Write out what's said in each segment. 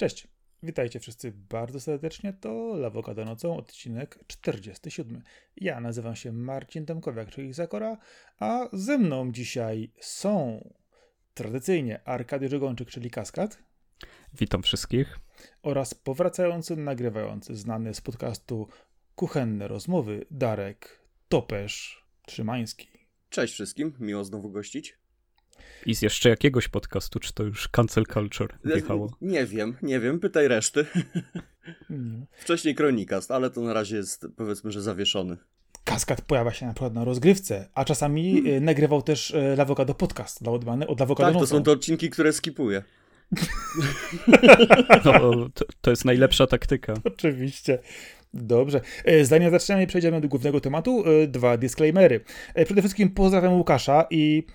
Cześć, witajcie wszyscy bardzo serdecznie. To Lawokado nocą, odcinek 47. Ja nazywam się Marcin Tomkowiak, czyli Zakora, a ze mną dzisiaj są tradycyjnie Arkadiusz Żegończyk, czyli Kaskad Witam wszystkich. oraz powracający, nagrywający, znany z podcastu Kuchenne Rozmowy, Darek Topesz Trzymański. Cześć wszystkim, miło znowu gościć. I z jeszcze jakiegoś podcastu, czy to już cancel culture wjechało? Nie wiem, nie wiem, pytaj reszty. Nie. Wcześniej Kronikast, ale to na razie jest powiedzmy, że zawieszony. Kaskad pojawia się na przykład na rozgrywce, a czasami e, nagrywał też e, Lawokado podcast dla odmiany od Lawokado Tak, to są te odcinki, które skipuję. No, to, to jest najlepsza taktyka. Oczywiście. Dobrze. E, Zanim zaczniemy i przejdziemy do głównego tematu, dwa disclaimery. Przede wszystkim pozdrawiam Łukasza i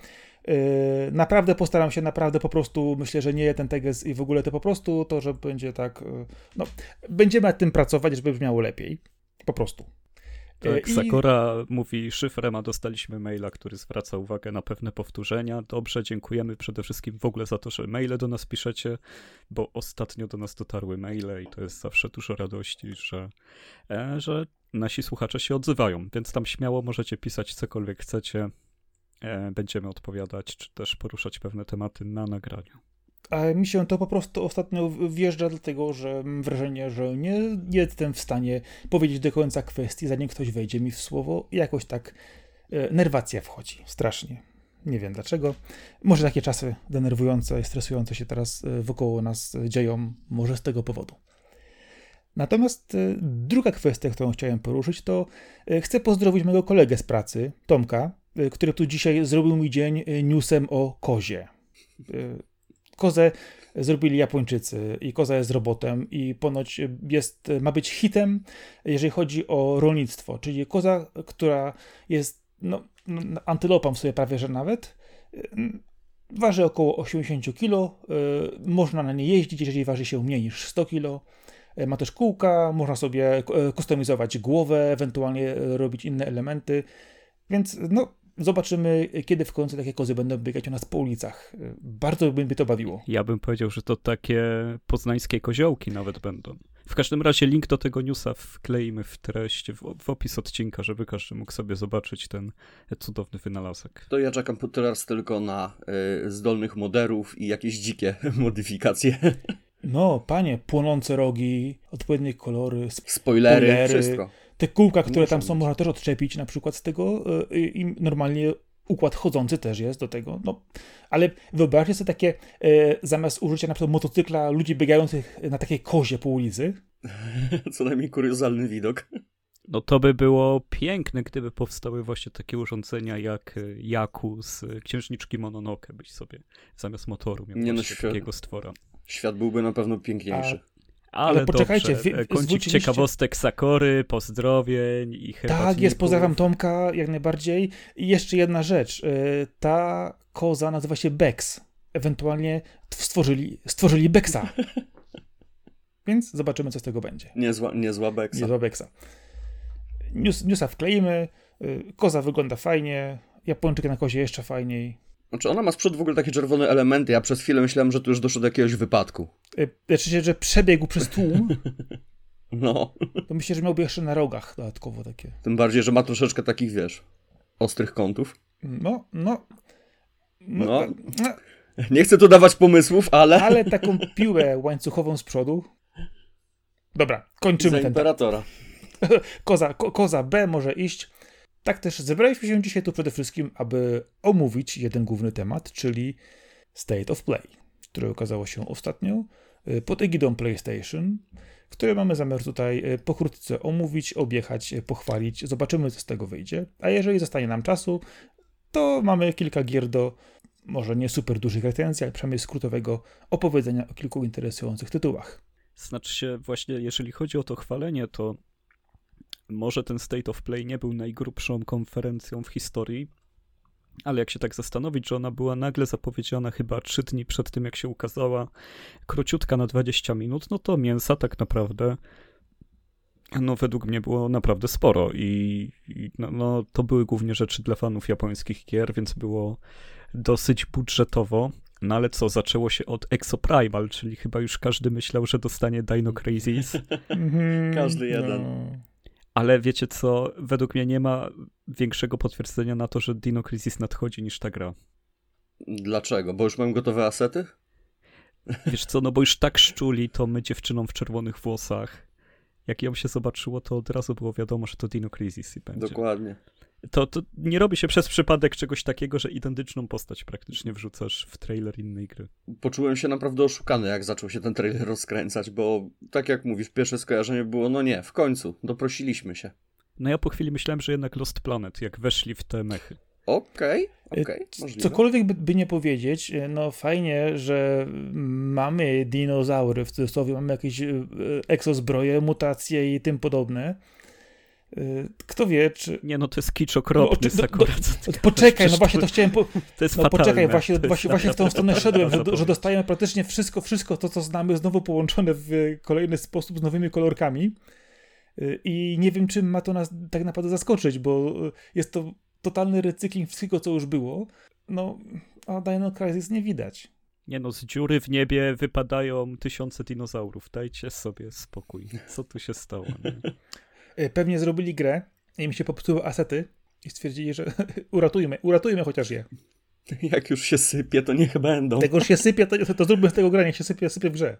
naprawdę postaram się, naprawdę po prostu, myślę, że nie ten tekst i w ogóle to po prostu, to, że będzie tak, e, no, będziemy nad tym pracować, żeby brzmiało lepiej. Po prostu. E, Tak, i- Sakura mówi szyfrem, a dostaliśmy maila, który zwraca uwagę na pewne powtórzenia. Dobrze, dziękujemy przede wszystkim w ogóle za to, że maile do nas piszecie, bo ostatnio do nas dotarły maile i to jest zawsze dużo radości, że, e, że nasi słuchacze się odzywają, więc tam śmiało możecie pisać cokolwiek chcecie. E, będziemy odpowiadać, czy też poruszać pewne tematy na nagraniu. A mi się to po prostu ostatnio wjeżdża, dlatego że mam wrażenie, że nie, nie jestem w stanie powiedzieć do końca kwestii, zanim ktoś wejdzie mi w słowo. Jakoś tak e, nerwacja wchodzi. Strasznie. Nie wiem dlaczego. Może takie czasy denerwujące i stresujące się teraz e, wokoło nas dzieją, może z tego powodu. Natomiast druga kwestia, którą chciałem poruszyć, to chcę pozdrowić mojego kolegę z pracy, Tomka, który tu dzisiaj zrobił mi dzień e, newsem o kozie. E, Kozę zrobili Japończycy i koza jest robotem i ponoć jest, ma być hitem, jeżeli chodzi o rolnictwo, czyli koza, która jest no, no, antylopą w sobie prawie, że nawet, waży około 80 kg, y, można na niej jeździć, jeżeli waży się mniej niż 100 kg. Y, Ma też kółka, można sobie y, kustomizować głowę, ewentualnie y, robić inne elementy, więc no, zobaczymy, kiedy w końcu takie kozy będą biegać u nas po ulicach. Bardzo by mnie to bawiło. Ja bym powiedział, że to takie poznańskie koziołki nawet będą. W każdym razie link do tego newsa wkleimy w treść, w, w opis odcinka, żeby każdy mógł sobie zobaczyć ten cudowny wynalazek. To ja czekam po teraz tylko na y, zdolnych moderów i jakieś dzikie modyfikacje. No, panie, płonące rogi, odpowiednie kolory, sp- Spoilery, Spoilery. wszystko. Te kółka, które tam są, być. można też odczepić na przykład z tego y, i normalnie układ chodzący też jest do tego. No, ale wyobraźcie sobie takie, y, zamiast użycia na przykład motocykla, ludzi biegających na takiej kozie po ulicy. Co najmniej kuriozalny widok. No to by było piękne, gdyby powstały właśnie takie urządzenia jak Jaku z y, Księżniczki Mononoke, byś sobie zamiast motoru miał Nie no, świat- takiego stwora. Świat byłby na pewno piękniejszy. Ale, Ale poczekajcie, dobrze, wy- e, kącik zwróciliście- ciekawostek Sakory, pozdrowień i herbatników. Tak, jest, pozdrawiam Tomka, jak najbardziej. I jeszcze jedna rzecz, y, ta koza nazywa się Bex. Ewentualnie stworzyli, stworzyli Bexa. Więc zobaczymy, co z tego będzie. Niezła, niezła beksa. Nie do Bexa. News, newsa wkleimy, y, koza wygląda fajnie, Japończyk na kozie jeszcze fajniej. Znaczy ona ma z przodu w ogóle takie czerwone elementy. Ja przez chwilę myślałem, że tu już doszło do jakiegoś wypadku. Znaczy się, że przebiegł przez tłum, No. to myślę, że miałby jeszcze na rogach dodatkowo takie. Tym bardziej, że ma troszeczkę takich, wiesz, ostrych kątów. No, no. No, No. no. Nie chcę tu dawać pomysłów, ale... Ale taką piłę łańcuchową z przodu. Dobra, kończymy Za ten imperatora. Koza, ko, koza B może iść. Tak też zebraliśmy się dzisiaj tu przede wszystkim, aby omówić jeden główny temat, czyli State of Play, które okazało się ostatnio y, pod egidą PlayStation, które mamy zamiar tutaj y, pokrótce omówić, objechać, y, pochwalić. Zobaczymy, co z tego wyjdzie. A jeżeli zostanie nam czasu, to mamy kilka gier do może nie super dużych recenzji, ale przynajmniej skrótowego opowiedzenia o kilku interesujących tytułach. Znaczy się właśnie, jeżeli chodzi o to chwalenie, to może ten State of Play nie był najgrubszą konferencją w historii, ale jak się tak zastanowić, że ona była nagle zapowiedziana chyba trzy dni przed tym, jak się ukazała, króciutka na 20 minut, no to mięsa tak naprawdę no według mnie było naprawdę sporo i, i no, no, to były głównie rzeczy dla fanów japońskich gier, więc było dosyć budżetowo, No ale co, zaczęło się od Exoprimal, czyli chyba już każdy myślał, że dostanie Dino Crisis. Mhm, Każdy jeden. No. Ale wiecie co, według mnie nie ma większego potwierdzenia na to, że Dino Crisis nadchodzi niż ta gra. Dlaczego? Bo już mam gotowe asety? Wiesz co, no bo już tak szczuli to my dziewczynom w czerwonych włosach. Jak ją się zobaczyło, to od razu było wiadomo, że to Dino Crisis i będzie. Dokładnie. To, to nie robi się przez przypadek czegoś takiego, że identyczną postać praktycznie wrzucasz w trailer innej gry. Poczułem się naprawdę oszukany, jak zaczął się ten trailer rozkręcać, bo tak jak mówisz, pierwsze skojarzenie było, no nie, w końcu, doprosiliśmy się. No ja po chwili myślałem, że jednak Lost Planet, jak weszli w te mechy. Okej, E, okej, możliwe. Cokolwiek by, by nie powiedzieć, e, no fajnie, że mamy dinozaury, w cudzysłowie mamy jakieś e, egzozbroje, mutacje i tym podobne. E, Kto wie, czy... Nie no, to jest kicz okropny No, z do- akurat. Poczekaj, no właśnie to chciałem... Po... To jest No fatalne. poczekaj, właśnie, właśnie, właśnie w tą stronę szedłem, że, że dostajemy praktycznie wszystko, wszystko to, co znamy, znowu połączone w kolejny sposób z nowymi kolorkami. Y, I nie wiem, czym ma to nas tak naprawdę zaskoczyć, bo y, jest to totalny recykling wszystkiego, co już było. No, a Dino Crisis nie widać. Nie no, z dziury w niebie wypadają tysiące dinozaurów. Dajcie sobie spokój. Co tu się stało? Nie? Y, Pewnie zrobili grę, im się popsuły asety i stwierdzili, że uratujmy, uratujmy chociaż je. Jak już się sypie, to niech będą. Tego już się sypie, to, to zróbmy z tego grę, niech się sypie, sypie w grze.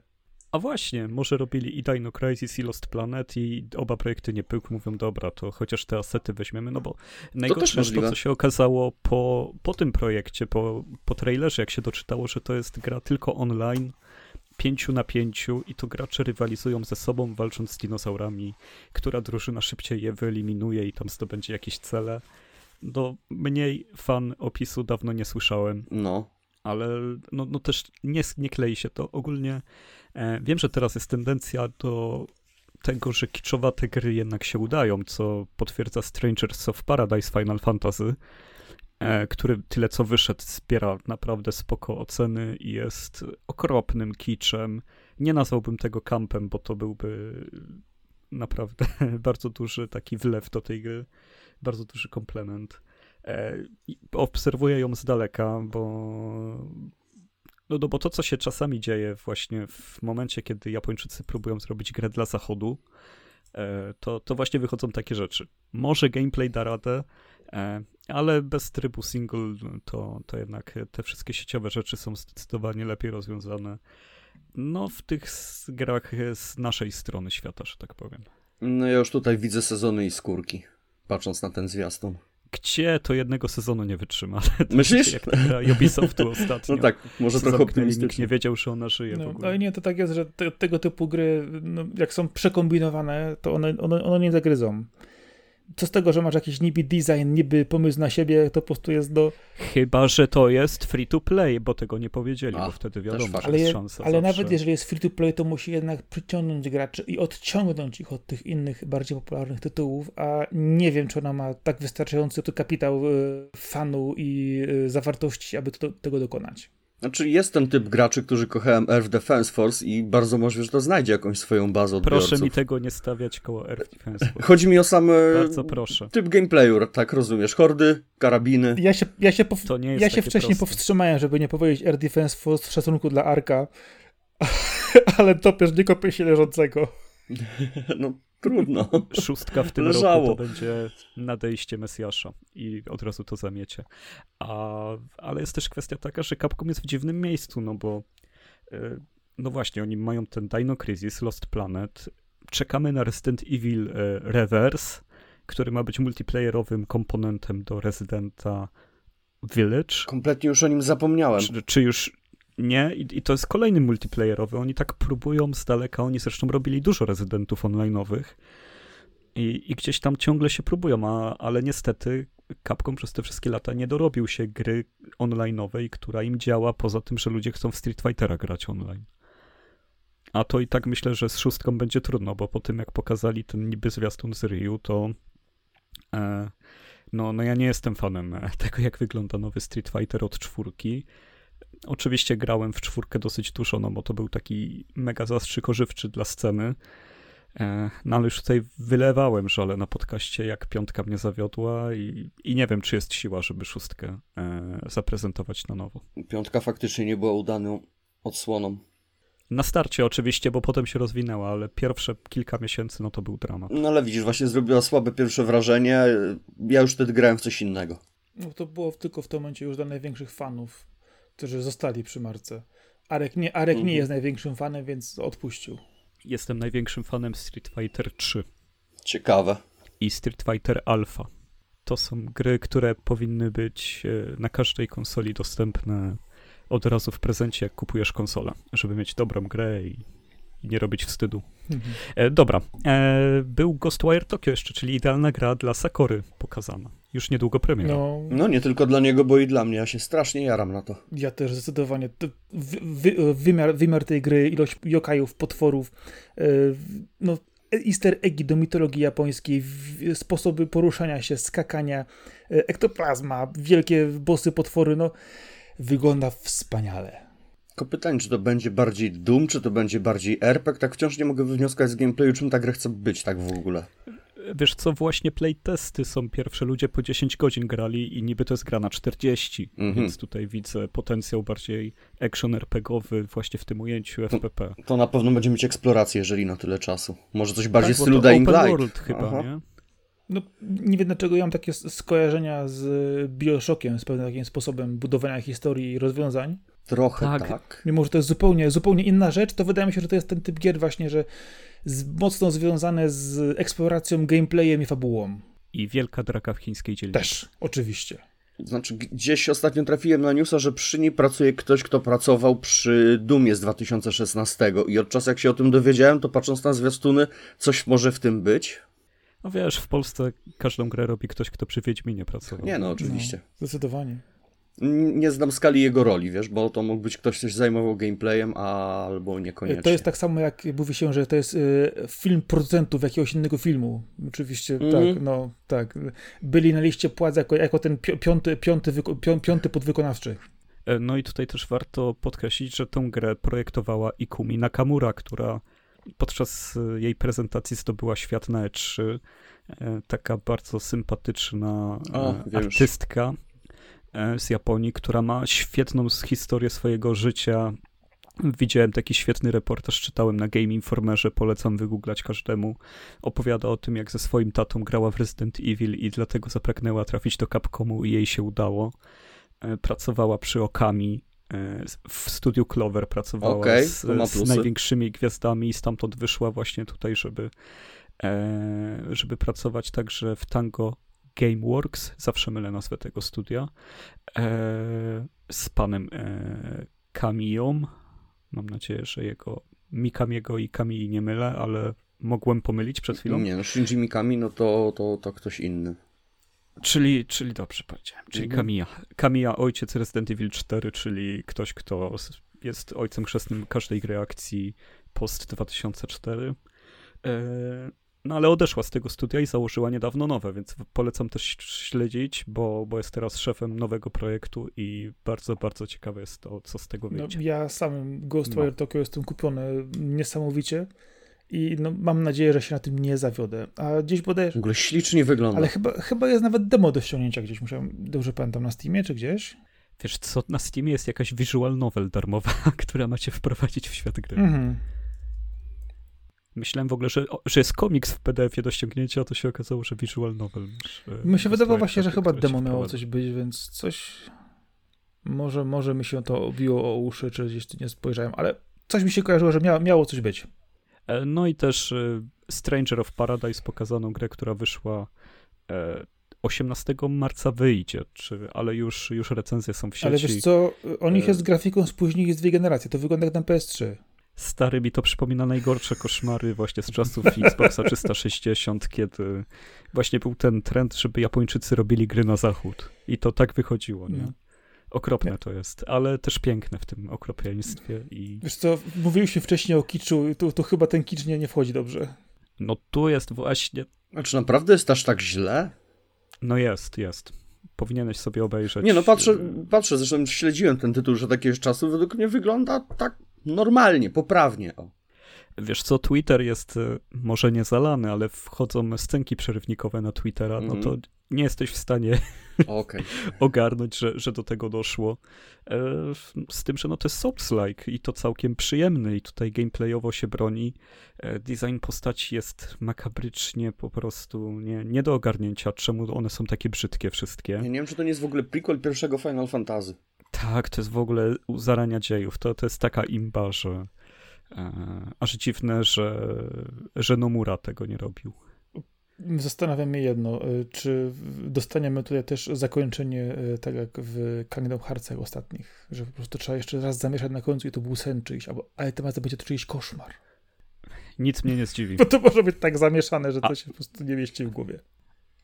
A właśnie, może robili i Dino Crisis i Lost Planet i oba projekty nie pyłk, mówią dobra, to chociaż te asety weźmiemy, no bo najgorsze jest to, możliwe. co się okazało po, po tym projekcie, po, po trailerze, jak się doczytało, że to jest gra tylko online, pięciu na pięciu i to gracze rywalizują ze sobą, walcząc z dinozaurami, która drużyna szybciej je wyeliminuje i tam zdobędzie jakieś cele. No, mniej fan opisu dawno nie słyszałem No, ale no, no też nie, nie klei się to. Ogólnie e, wiem, że teraz jest tendencja do tego, że kiczowate gry jednak się udają, co potwierdza Strangers of Paradise Final Fantasy, który tyle co wyszedł zbiera naprawdę spoko oceny i jest okropnym kiczem. Nie nazwałbym tego kampem, bo to byłby naprawdę bardzo duży taki wlew do tej gry, bardzo duży komplement. E, obserwuję ją z daleka, bo no, no bo to, co się czasami dzieje właśnie w momencie, kiedy Japończycy próbują zrobić grę dla zachodu, e, to, to właśnie wychodzą takie rzeczy. Może gameplay da radę, e, ale bez trybu single to, to jednak te wszystkie sieciowe rzeczy są zdecydowanie lepiej rozwiązane. No, w tych grach z naszej strony świata, że tak powiem. no ja już tutaj widzę sezony i skórki, patrząc na ten zwiastun. Gdzie to jednego sezonu nie wytrzyma? To Myślisz? Jak ta gra Ubisoftu ostatnio. No tak, może trochę zamknęli, Nikt nie optymistycznie. wiedział, że ona żyje w No, ogóle. ale nie, to tak jest, że te, tego typu gry, no, jak są przekombinowane, to one, one, one nie zagryzą. Co z tego, że masz jakiś niby design, niby pomysł na siebie, to po prostu jest do... Chyba, że to jest free to play, bo tego nie powiedzieli, A, bo wtedy wiadomo, że Ale, jest je, szansa ale zawsze. nawet jeżeli jest free to play, to musi jednak przyciągnąć graczy i odciągnąć ich od tych innych, bardziej popularnych tytułów, a nie wiem, czy ona ma tak wystarczający to kapitał y, fanu i y, zawartości, aby to, tego dokonać. Znaczy jest ten typ graczy, którzy kochają Earth Defense Force i bardzo możliwe, że to znajdzie jakąś swoją bazę odbiorców. Proszę mi tego nie stawiać koło Earth Defense. Force. Chodzi mi o sam e, Bardzo proszę. typ gameplayu, tak rozumiesz? Hordy, karabiny. Ja się, ja się, pow... To nie jest ja się wcześniej proste. powstrzymałem, żeby nie powiedzieć Air Defense Force w szacunku dla Arka, ale topierz nie kopie się leżącego. No trudno. Szóstka w tym Leżało. roku to będzie nadejście Mesjasza i od razu to zamiecie. A, ale jest też kwestia taka, że Capcom jest w dziwnym miejscu, no bo e, no właśnie, oni mają ten Dino Crisis, Lost Planet, czekamy na Resident Evil e, Reverse, który ma być multiplayerowym komponentem do Residenta Village. Kompletnie już o nim zapomniałem. Czy, czy już nie? I, I to jest kolejny multiplayerowy. Oni tak próbują z daleka. Oni zresztą robili dużo rezydentów online'owych. I, I gdzieś tam ciągle się próbują, a, ale niestety Capcom przez te wszystkie lata nie dorobił się gry online'owej, która im działa, poza tym, że ludzie chcą w Street Fightera grać online. A to i tak myślę, że z szóstką będzie trudno, bo po tym jak pokazali ten niby zwiastun z Ryu, to e, no, no ja nie jestem fanem e, tego, jak wygląda nowy Street Fighter od czwórki. Oczywiście grałem w czwórkę dosyć dużo, no bo to był taki mega zastrzyk ożywczy dla sceny. E, no ale już tutaj wylewałem żale na podcaście, jak piątka mnie zawiodła i, i nie wiem, czy jest siła, żeby szóstkę e, zaprezentować na nowo. Piątka faktycznie nie była udaną odsłoną. Na starcie oczywiście, bo potem się rozwinęła, ale pierwsze kilka miesięcy no to był dramat. No ale widzisz, właśnie zrobiła słabe pierwsze wrażenie. Ja już wtedy grałem w coś innego. No to było tylko w tym momencie już dla największych fanów, którzy zostali przy marce. Arek nie, Arek Mhm. nie jest największym fanem, więc odpuścił. Jestem największym fanem Street Fighter 3 Ciekawe. i Street Fighter Alpha. To są gry, które powinny być e, na każdej konsoli dostępne od razu w prezencie, jak kupujesz konsolę, żeby mieć dobrą grę i, i nie robić wstydu. Mhm. E, dobra, e, był Ghostwire Tokyo jeszcze, czyli idealna gra dla Sakory pokazana. Już niedługo premiera. No, No nie tylko dla niego, bo i dla mnie. Ja się strasznie jaram na to. ja też zdecydowanie. Wy, wy, wymiar, wymiar tej gry, ilość jokajów, potworów, e, no, easter eggi do mitologii japońskiej, w- sposoby poruszania się, skakania, e, ektoplazma, wielkie bossy, potwory, no wygląda wspaniale. Tylko pytanie, czy to będzie bardziej Doom, czy to będzie bardziej RPG? Tak wciąż nie mogę wywnioskować z gameplayu, czym ta gra chce być tak w ogóle. Wiesz co, właśnie playtesty są pierwsze, ludzie po 10 godzin grali i niby to jest gra na 40, Mhm. więc tutaj widzę potencjał bardziej action RPGowy właśnie w tym ujęciu FPP. To na pewno będzie mieć eksplorację, jeżeli na tyle czasu. Może coś bardziej w Tak, bo stylu to Dying Light. world chyba, Aha. nie? No, nie wiem dlaczego ja mam takie skojarzenia z Bioshockiem, z pewnym takim sposobem budowania historii i rozwiązań. Trochę Tak. tak. Mimo, że to jest zupełnie, zupełnie inna rzecz, to wydaje mi się, że to jest ten typ gier właśnie, że z, mocno związane z eksploracją, gameplayem i fabułą. I wielka draka w chińskiej dzielnicy. Też, oczywiście. Znaczy, gdzieś ostatnio trafiłem na newsa, że przy niej pracuje ktoś, kto pracował przy Dumie z 2016 i od czasu jak się o tym dowiedziałem, to patrząc na zwiastuny, coś może w tym być. No wiesz, w Polsce każdą grę robi ktoś, kto przy Wiedźminie pracował. Nie no, oczywiście. No, zdecydowanie. Nie znam skali jego roli, wiesz, bo to mógł być ktoś, kto się zajmował gameplayem, albo niekoniecznie. To jest tak samo, jak mówi się, że to jest y, film producentów jakiegoś innego filmu. Oczywiście, Mhm. tak, no, tak. Byli na liście płac jako, jako ten pi- piąty, piąty, piąty podwykonawczy. E, No i tutaj też warto podkreślić, że tę grę projektowała Ikumi Nakamura, która podczas e, jej prezentacji zdobyła świat na E3. E, Taka bardzo sympatyczna O, e, artystka e, z Japonii, która ma świetną historię swojego życia. Widziałem taki świetny reportaż, czytałem na Game Informerze, polecam wygooglać każdemu. Opowiada o tym, jak ze swoim tatą grała w Resident Evil i dlatego zapragnęła trafić do Capcomu i jej się udało. E, Pracowała przy Okami, e, w studiu Clover pracowała Okej, z, z największymi gwiazdami i stamtąd wyszła właśnie tutaj, żeby, e, żeby pracować także w Tango Gameworks, zawsze mylę nazwę tego studia, e, z panem e, Kamiją. Mam nadzieję, że jego Mikamiego i Kamii nie mylę, ale mogłem pomylić przed chwilą. Nie no, Shinji Mikami, no to, to, to ktoś inny. Czyli, czyli dobrze powiedziałem, czyli Mhm. Kamiya. Kamiya, ojciec Resident Evil 4, czyli ktoś, kto jest ojcem chrzestnym każdej gry akcji post 2004. No ale odeszła z tego studia i założyła niedawno nowe, więc polecam też śledzić, bo, bo jest teraz szefem nowego projektu i bardzo, bardzo ciekawe jest to, co z tego No, wyjdzie. ja samym Ghostwire No. Tokyo jestem kupiony niesamowicie i no, mam nadzieję, że się na tym nie zawiodę. A gdzieś bodajże... W ogóle ślicznie wygląda. Ale chyba, chyba jest nawet demo do ściągnięcia gdzieś, musiałem, dobrze pamiętam, na Steamie czy gdzieś? Wiesz co, na Steamie jest jakaś visual novel darmowa, która macie wprowadzić w świat gry. Mhm. Myślałem w ogóle, że, że jest komiks w PDF-ie do ściągnięcia, a to się okazało, że visual novel. Że Mi się wydawało właśnie, że chyba demo miało coś być, więc coś... Może, może mi się to obiło o uszy, czy gdzieś nie spojrzałem, ale coś mi się kojarzyło, że miało, miało coś być. E, No i też e, Stranger of Paradise pokazaną grę, która wyszła e, 18 marca wyjdzie, czy, ale już, już recenzje są w sieci. Ale wiesz co, o nich E, jest grafiką z dwie generacje, to wygląda jak na PS3. Stary mi to przypomina najgorsze koszmary właśnie z czasów Xboxa 360, kiedy właśnie był ten trend, żeby Japończycy robili gry na zachód. I to tak wychodziło, nie? No. Okropne Nie. to jest, ale też piękne w tym okropieństwie i Wiesz co, mówiliśmy wcześniej o kiczu, tu, tu chyba ten kicz nie, nie wchodzi dobrze. no tu jest właśnie, A czy naprawdę jest aż tak źle? no jest, jest. Powinieneś sobie obejrzeć. Nie no, patrzę, patrzę, zresztą śledziłem ten tytuł już od jakiegoś czasu, według mnie wygląda tak normalnie, poprawnie. O. Wiesz co, Twitter jest e, może nie zalany, ale wchodzą scenki przerywnikowe na Twittera, no to Mhm. nie jesteś w stanie Okej. ogarnąć, że, że do tego doszło. E, Z tym, że no to jest Souls-like i to całkiem przyjemny i tutaj gameplayowo się broni. E, Design postaci jest makabrycznie po prostu nie, nie do ogarnięcia, czemu one są takie brzydkie wszystkie. Ja nie wiem, czy to nie jest w ogóle prequel pierwszego Final Fantasy. Tak, to jest w ogóle u zarania dziejów. To, to jest taka imba, że e, aż dziwne, że, że Nomura tego nie robił. Zastanawiam się jedno, y, czy dostaniemy tutaj też zakończenie, y, tak jak w Kingdom Heartsach ostatnich, że po prostu trzeba jeszcze raz zamieszać na końcu i to był sen czyjś, albo, ale tym razem będzie to czyjś koszmar. Nic mnie nie zdziwi. Bo to może być tak zamieszane, że to A- się po prostu nie mieści w głowie.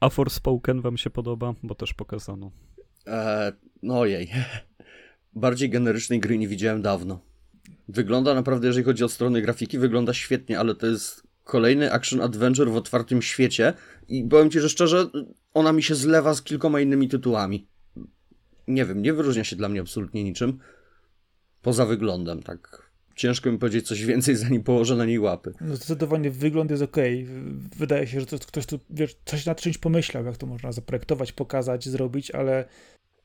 A Forspoken wam się podoba? Bo też pokazano. Eee, no ojej. Bardziej generycznej gry nie widziałem dawno. Wygląda naprawdę, jeżeli chodzi o stronę grafiki, wygląda świetnie, ale to jest kolejny action adventure w otwartym świecie i powiem ci, że szczerze, ona mi się zlewa z kilkoma innymi tytułami. Nie wiem, nie wyróżnia się dla mnie absolutnie niczym. Poza wyglądem, tak. Ciężko mi powiedzieć coś więcej, zanim położę na niej łapy. No zdecydowanie wygląd jest ok. Wydaje się, że to ktoś tu wiesz, coś nad czymś pomyślał, jak to można zaprojektować, pokazać, zrobić, ale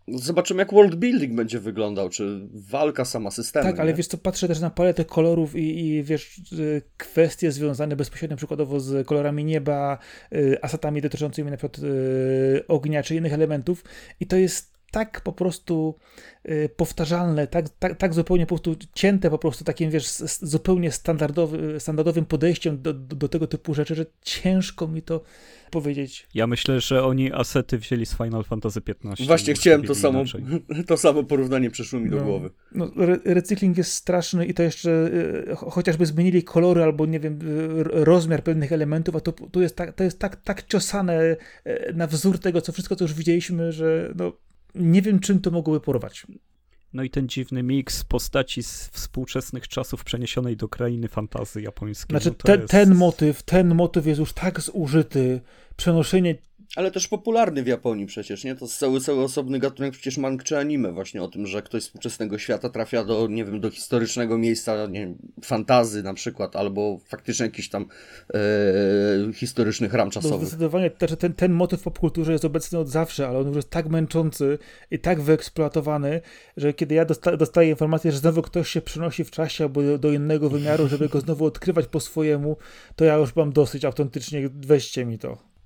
Zobaczymy, jak world building będzie wyglądał, czy walka sama systemem. tak, ale nie? wiesz co, patrzę też na paletę kolorów i, i wiesz, y, kwestie związane bezpośrednio przykładowo z kolorami nieba, y, asetami dotyczącymi na przykład y, ognia czy innych elementów i to jest tak po prostu y, powtarzalne, tak, tak, tak zupełnie po prostu cięte po prostu takim, wiesz, zupełnie standardowy, standardowym podejściem do, do, do tego typu rzeczy, że ciężko mi to powiedzieć. Ja myślę, że oni asety wzięli z Final Fantasy XV. Właśnie chciałem to samo, inaczej. to samo porównanie przyszło mi do No. głowy. No, re recykling jest straszny i to jeszcze y, cho- chociażby zmienili kolory albo nie wiem, y, rozmiar pewnych elementów, a to, to jest, tak, to jest tak, tak ciosane y, na wzór tego, co wszystko, co już widzieliśmy, że no, nie wiem, czym to mogłoby porwać. No i ten dziwny miks postaci z współczesnych czasów przeniesionej do krainy fantazy japońskiej. Znaczy, no ten, jest... ten motyw, ten motyw jest już tak zużyty, przenoszenie Ale też popularny w Japonii przecież, nie? To jest cały, cały osobny gatunek przecież mang czy anime właśnie o tym, że ktoś z współczesnego świata trafia do, nie wiem, do historycznego miejsca, nie wiem, fantazy na przykład, albo faktycznie jakiś tam e, historyczny ram Bo czasowy. zdecydowanie też ten, ten motyw w popkulturze jest obecny od zawsze, ale on już jest tak męczący i tak wyeksploatowany, że kiedy ja dosta dostaję informację, że znowu ktoś się przenosi w czasie albo do, do innego wymiaru, żeby go znowu odkrywać po swojemu, to ja już mam dosyć autentycznie, weźcie mi to.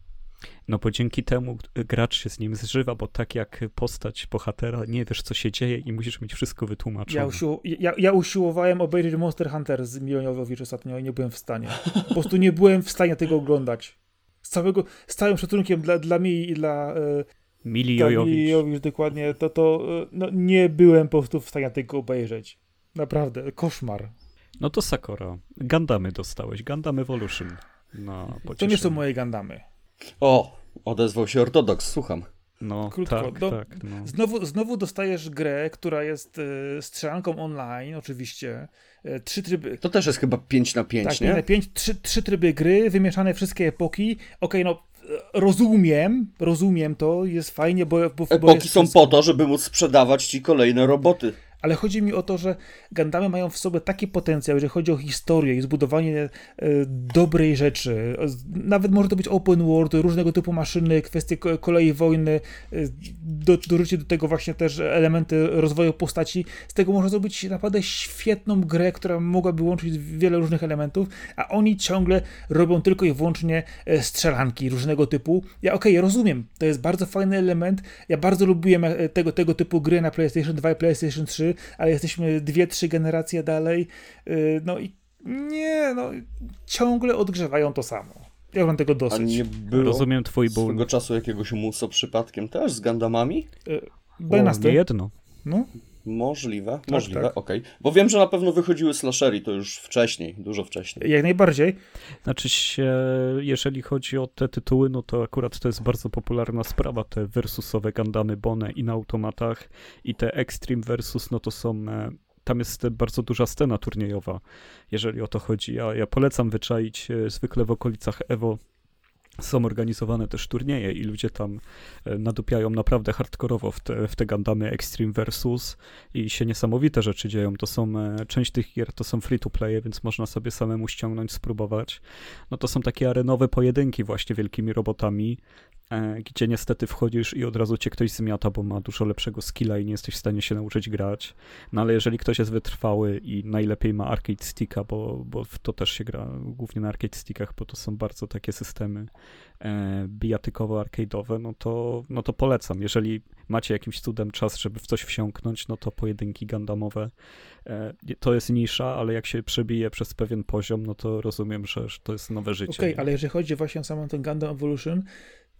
No bo dzięki temu gracz się z nim zżywa, bo tak jak postać bohatera, nie wiesz co się dzieje i musisz mieć wszystko wytłumaczone. Ja, usił ja, ja usiłowałem obejrzeć Monster Hunter z Milionowicz ostatnio i nie byłem w stanie. Po prostu nie byłem w stanie tego oglądać. Z, całego, z całym szacunkiem dla, dla mnie i dla, e, Mili dla Jojowicz. Milionowicz dokładnie, to, to e, no, nie byłem po prostu w stanie tego obejrzeć. Naprawdę, koszmar. No to Sakura. Gundamy dostałeś. Gundam Evolution. No, To nie są moje Gandamy. O, odezwał się ortodoks, słucham. No, Krótko, tak, do- tak. No. Znowu, znowu dostajesz grę, która jest e, strzelanką online, oczywiście. E, trzy tryby. To też jest chyba 5 na 5, Tak, nie? na pięć, trzy, trzy tryby gry, wymieszane wszystkie epoki. Okej, no e, rozumiem, rozumiem to, jest fajnie, bo, bo, bo Epoki jest są wszystko. po to, żeby móc sprzedawać ci kolejne roboty. Ale chodzi mi o to, że Gundamy mają w sobie taki potencjał, jeżeli chodzi o historię i zbudowanie e, dobrej rzeczy. Nawet może to być open world, różnego typu maszyny, kwestie ko- kolei wojny, e, do, dorzucić do tego właśnie też elementy rozwoju postaci. Z tego można zrobić naprawdę świetną grę, która mogłaby łączyć wiele różnych elementów, a oni ciągle robią tylko i wyłącznie e, strzelanki różnego typu. Ja okej, rozumiem, to jest bardzo fajny element. Ja bardzo lubiłem tego, tego typu gry na PlayStation 2 i PlayStation 3, ale jesteśmy dwie, trzy generacje dalej. y, No i nie, no ciągle odgrzewają to samo. Ja mam tego A dosyć. nie było Rozumiem twój ból. swego czasu jakiegoś muso przypadkiem też z Gundamami? O, Dynasty. nie jedno. No, Możliwe, możliwe, tak. okej. Bo wiem, że na pewno wychodziły slashery, to już wcześniej, dużo wcześniej. jak najbardziej. Znaczy się, jeżeli chodzi o te tytuły, no to akurat to jest bardzo popularna sprawa, te versusowe Gundamy Bone i na automatach i te Extreme versus, no to są, e, tam jest bardzo duża scena turniejowa, jeżeli o to chodzi. Ja, ja polecam wyczaić e, zwykle w okolicach EVO są organizowane też turnieje i ludzie tam e, nadupiają naprawdę hardkorowo w te, w te Gundamy Extreme Versus i się niesamowite rzeczy dzieją. To są, e, część tych gier to są free to play, więc można sobie samemu ściągnąć, spróbować. No to są takie arenowe pojedynki właśnie wielkimi robotami, gdzie niestety wchodzisz i od razu cię ktoś zmiata, bo ma dużo lepszego skilla i nie jesteś w stanie się nauczyć grać. No ale jeżeli ktoś jest wytrwały i najlepiej ma arcade sticka, bo, bo w to też się gra głównie na arcade stickach, bo to są bardzo takie systemy e, bijatykowo-arcade'owe, no to, no to polecam. Jeżeli macie jakimś cudem czas, żeby w coś wsiąknąć, no to pojedynki gandamowe e, to jest nisza, ale jak się przebije przez pewien poziom, no to rozumiem, że, że to jest nowe życie. Okej, okay, ale jeżeli chodzi właśnie o samą ten Gundam Evolution,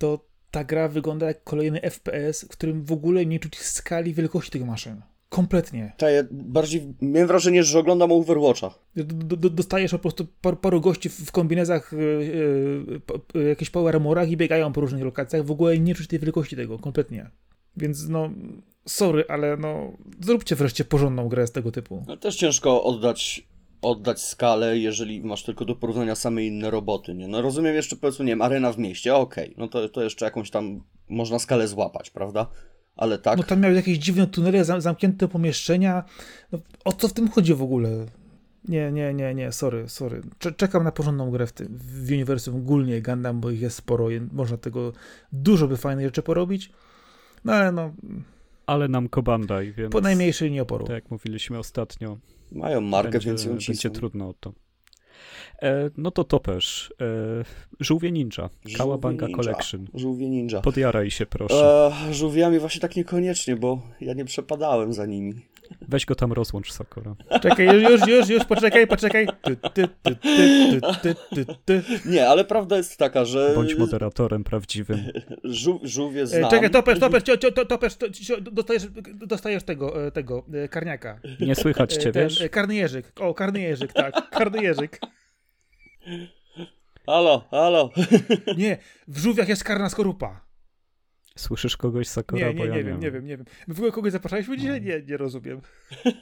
to ta gra wygląda jak kolejny FPS, w którym w ogóle nie czuć skali wielkości tych maszyn. Kompletnie. Tak, ja bardziej miałem wrażenie, że oglądam Overwatcha. dostajesz po prostu par, paru gości w kombinezach, yy, yy, jakichś power armorach i biegają po różnych lokacjach. W ogóle nie czuć tej wielkości tego, kompletnie. Więc no, sorry, ale no, zróbcie wreszcie porządną grę z tego typu. No, też ciężko oddać oddać skalę, jeżeli masz tylko do porównania same inne roboty, nie? No rozumiem jeszcze powiedzmy, nie wiem, arena w mieście, okej, okay. no to, to jeszcze jakąś tam można skalę złapać, prawda? Ale tak... No tam miał jakieś dziwne tunele, zam zamknięte pomieszczenia, no, o co w tym chodzi w ogóle? Nie, nie, nie, nie, sorry, sorry. Czekam na porządną grę w, tym, w uniwersum ogólnie Gundam, bo ich jest sporo, można tego dużo by fajnych rzeczy porobić, no ale no... Ale nam Kobandaj, więc... Po najmniejszej nieoporu. Tak jak mówiliśmy ostatnio, mają markę, będzie, więc ją cisną. Będzie trudno o to. E, no to topesz. E, Żółwie Ninja. Kałabanga Collection. Żółwie Ninja. Podjaraj się, proszę. E, żółwiami właśnie tak niekoniecznie, bo ja nie przepadałem za nimi. Weź go tam rozłącz, Sakura. Czekaj, już, już, już, już, poczekaj, poczekaj. Ty, ty, ty, Nie, ale prawda jest taka, że... Bądź moderatorem prawdziwym. Żół, żółwie znam. Czekaj, topesz, topesz, topesz, dostajesz, dostajesz tego, tego, karniaka. Nie słychać cię, Ten, wiesz? Karny jeżyk. O, karny jeżyk, tak. Karny jeżyk. Halo, halo. Nie, w żółwiach jest karna skorupa. Słyszysz kogoś, Sakura? Nie, nie, nie, wiem, nie wiem, nie wiem. My w ogóle kogoś zapraszaliśmy dzisiaj? No. Nie, nie rozumiem.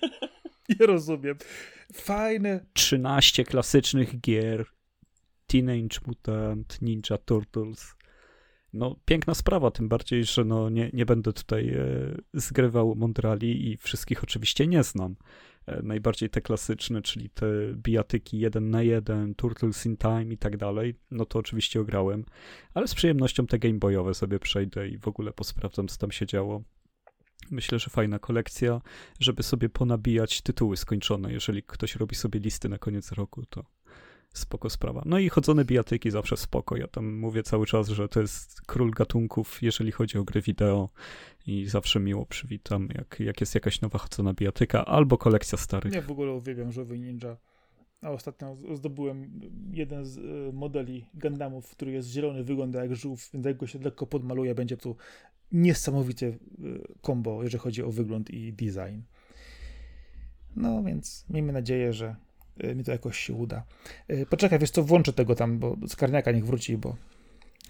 nie rozumiem. Fajne. 13 klasycznych gier. Teenage Mutant, Ninja Turtles. No, piękna sprawa, tym bardziej, że no, nie, nie będę tutaj e, zgrywał Mondrali i wszystkich oczywiście nie znam. E, najbardziej te klasyczne, czyli te bijatyki 1 na 1, Turtles in Time i tak dalej, no to oczywiście ograłem, ale z przyjemnością te gameboyowe sobie przejdę i w ogóle posprawdzam, co tam się działo. Myślę, że fajna kolekcja, żeby sobie ponabijać tytuły skończone. Jeżeli ktoś robi sobie listy na koniec roku, to spoko sprawa. No i chodzone bijatyki zawsze spoko. Ja tam mówię cały czas, że to jest król gatunków, jeżeli chodzi o gry wideo i zawsze miło przywitam, jak, jak jest jakaś nowa chodzona bijatyka albo kolekcja starych. Ja w ogóle uwielbiam Żowy Ninja. A ostatnio zdobyłem jeden z e, modeli Gundamów, który jest zielony, wygląda jak żółw, więc jak go się lekko podmaluje, będzie tu niesamowicie kombo, jeżeli chodzi o wygląd i design. No więc miejmy nadzieję, że mi to jakoś się uda. E, poczekaj, wiesz co, włączę tego tam, bo z karniaka niech wróci, bo...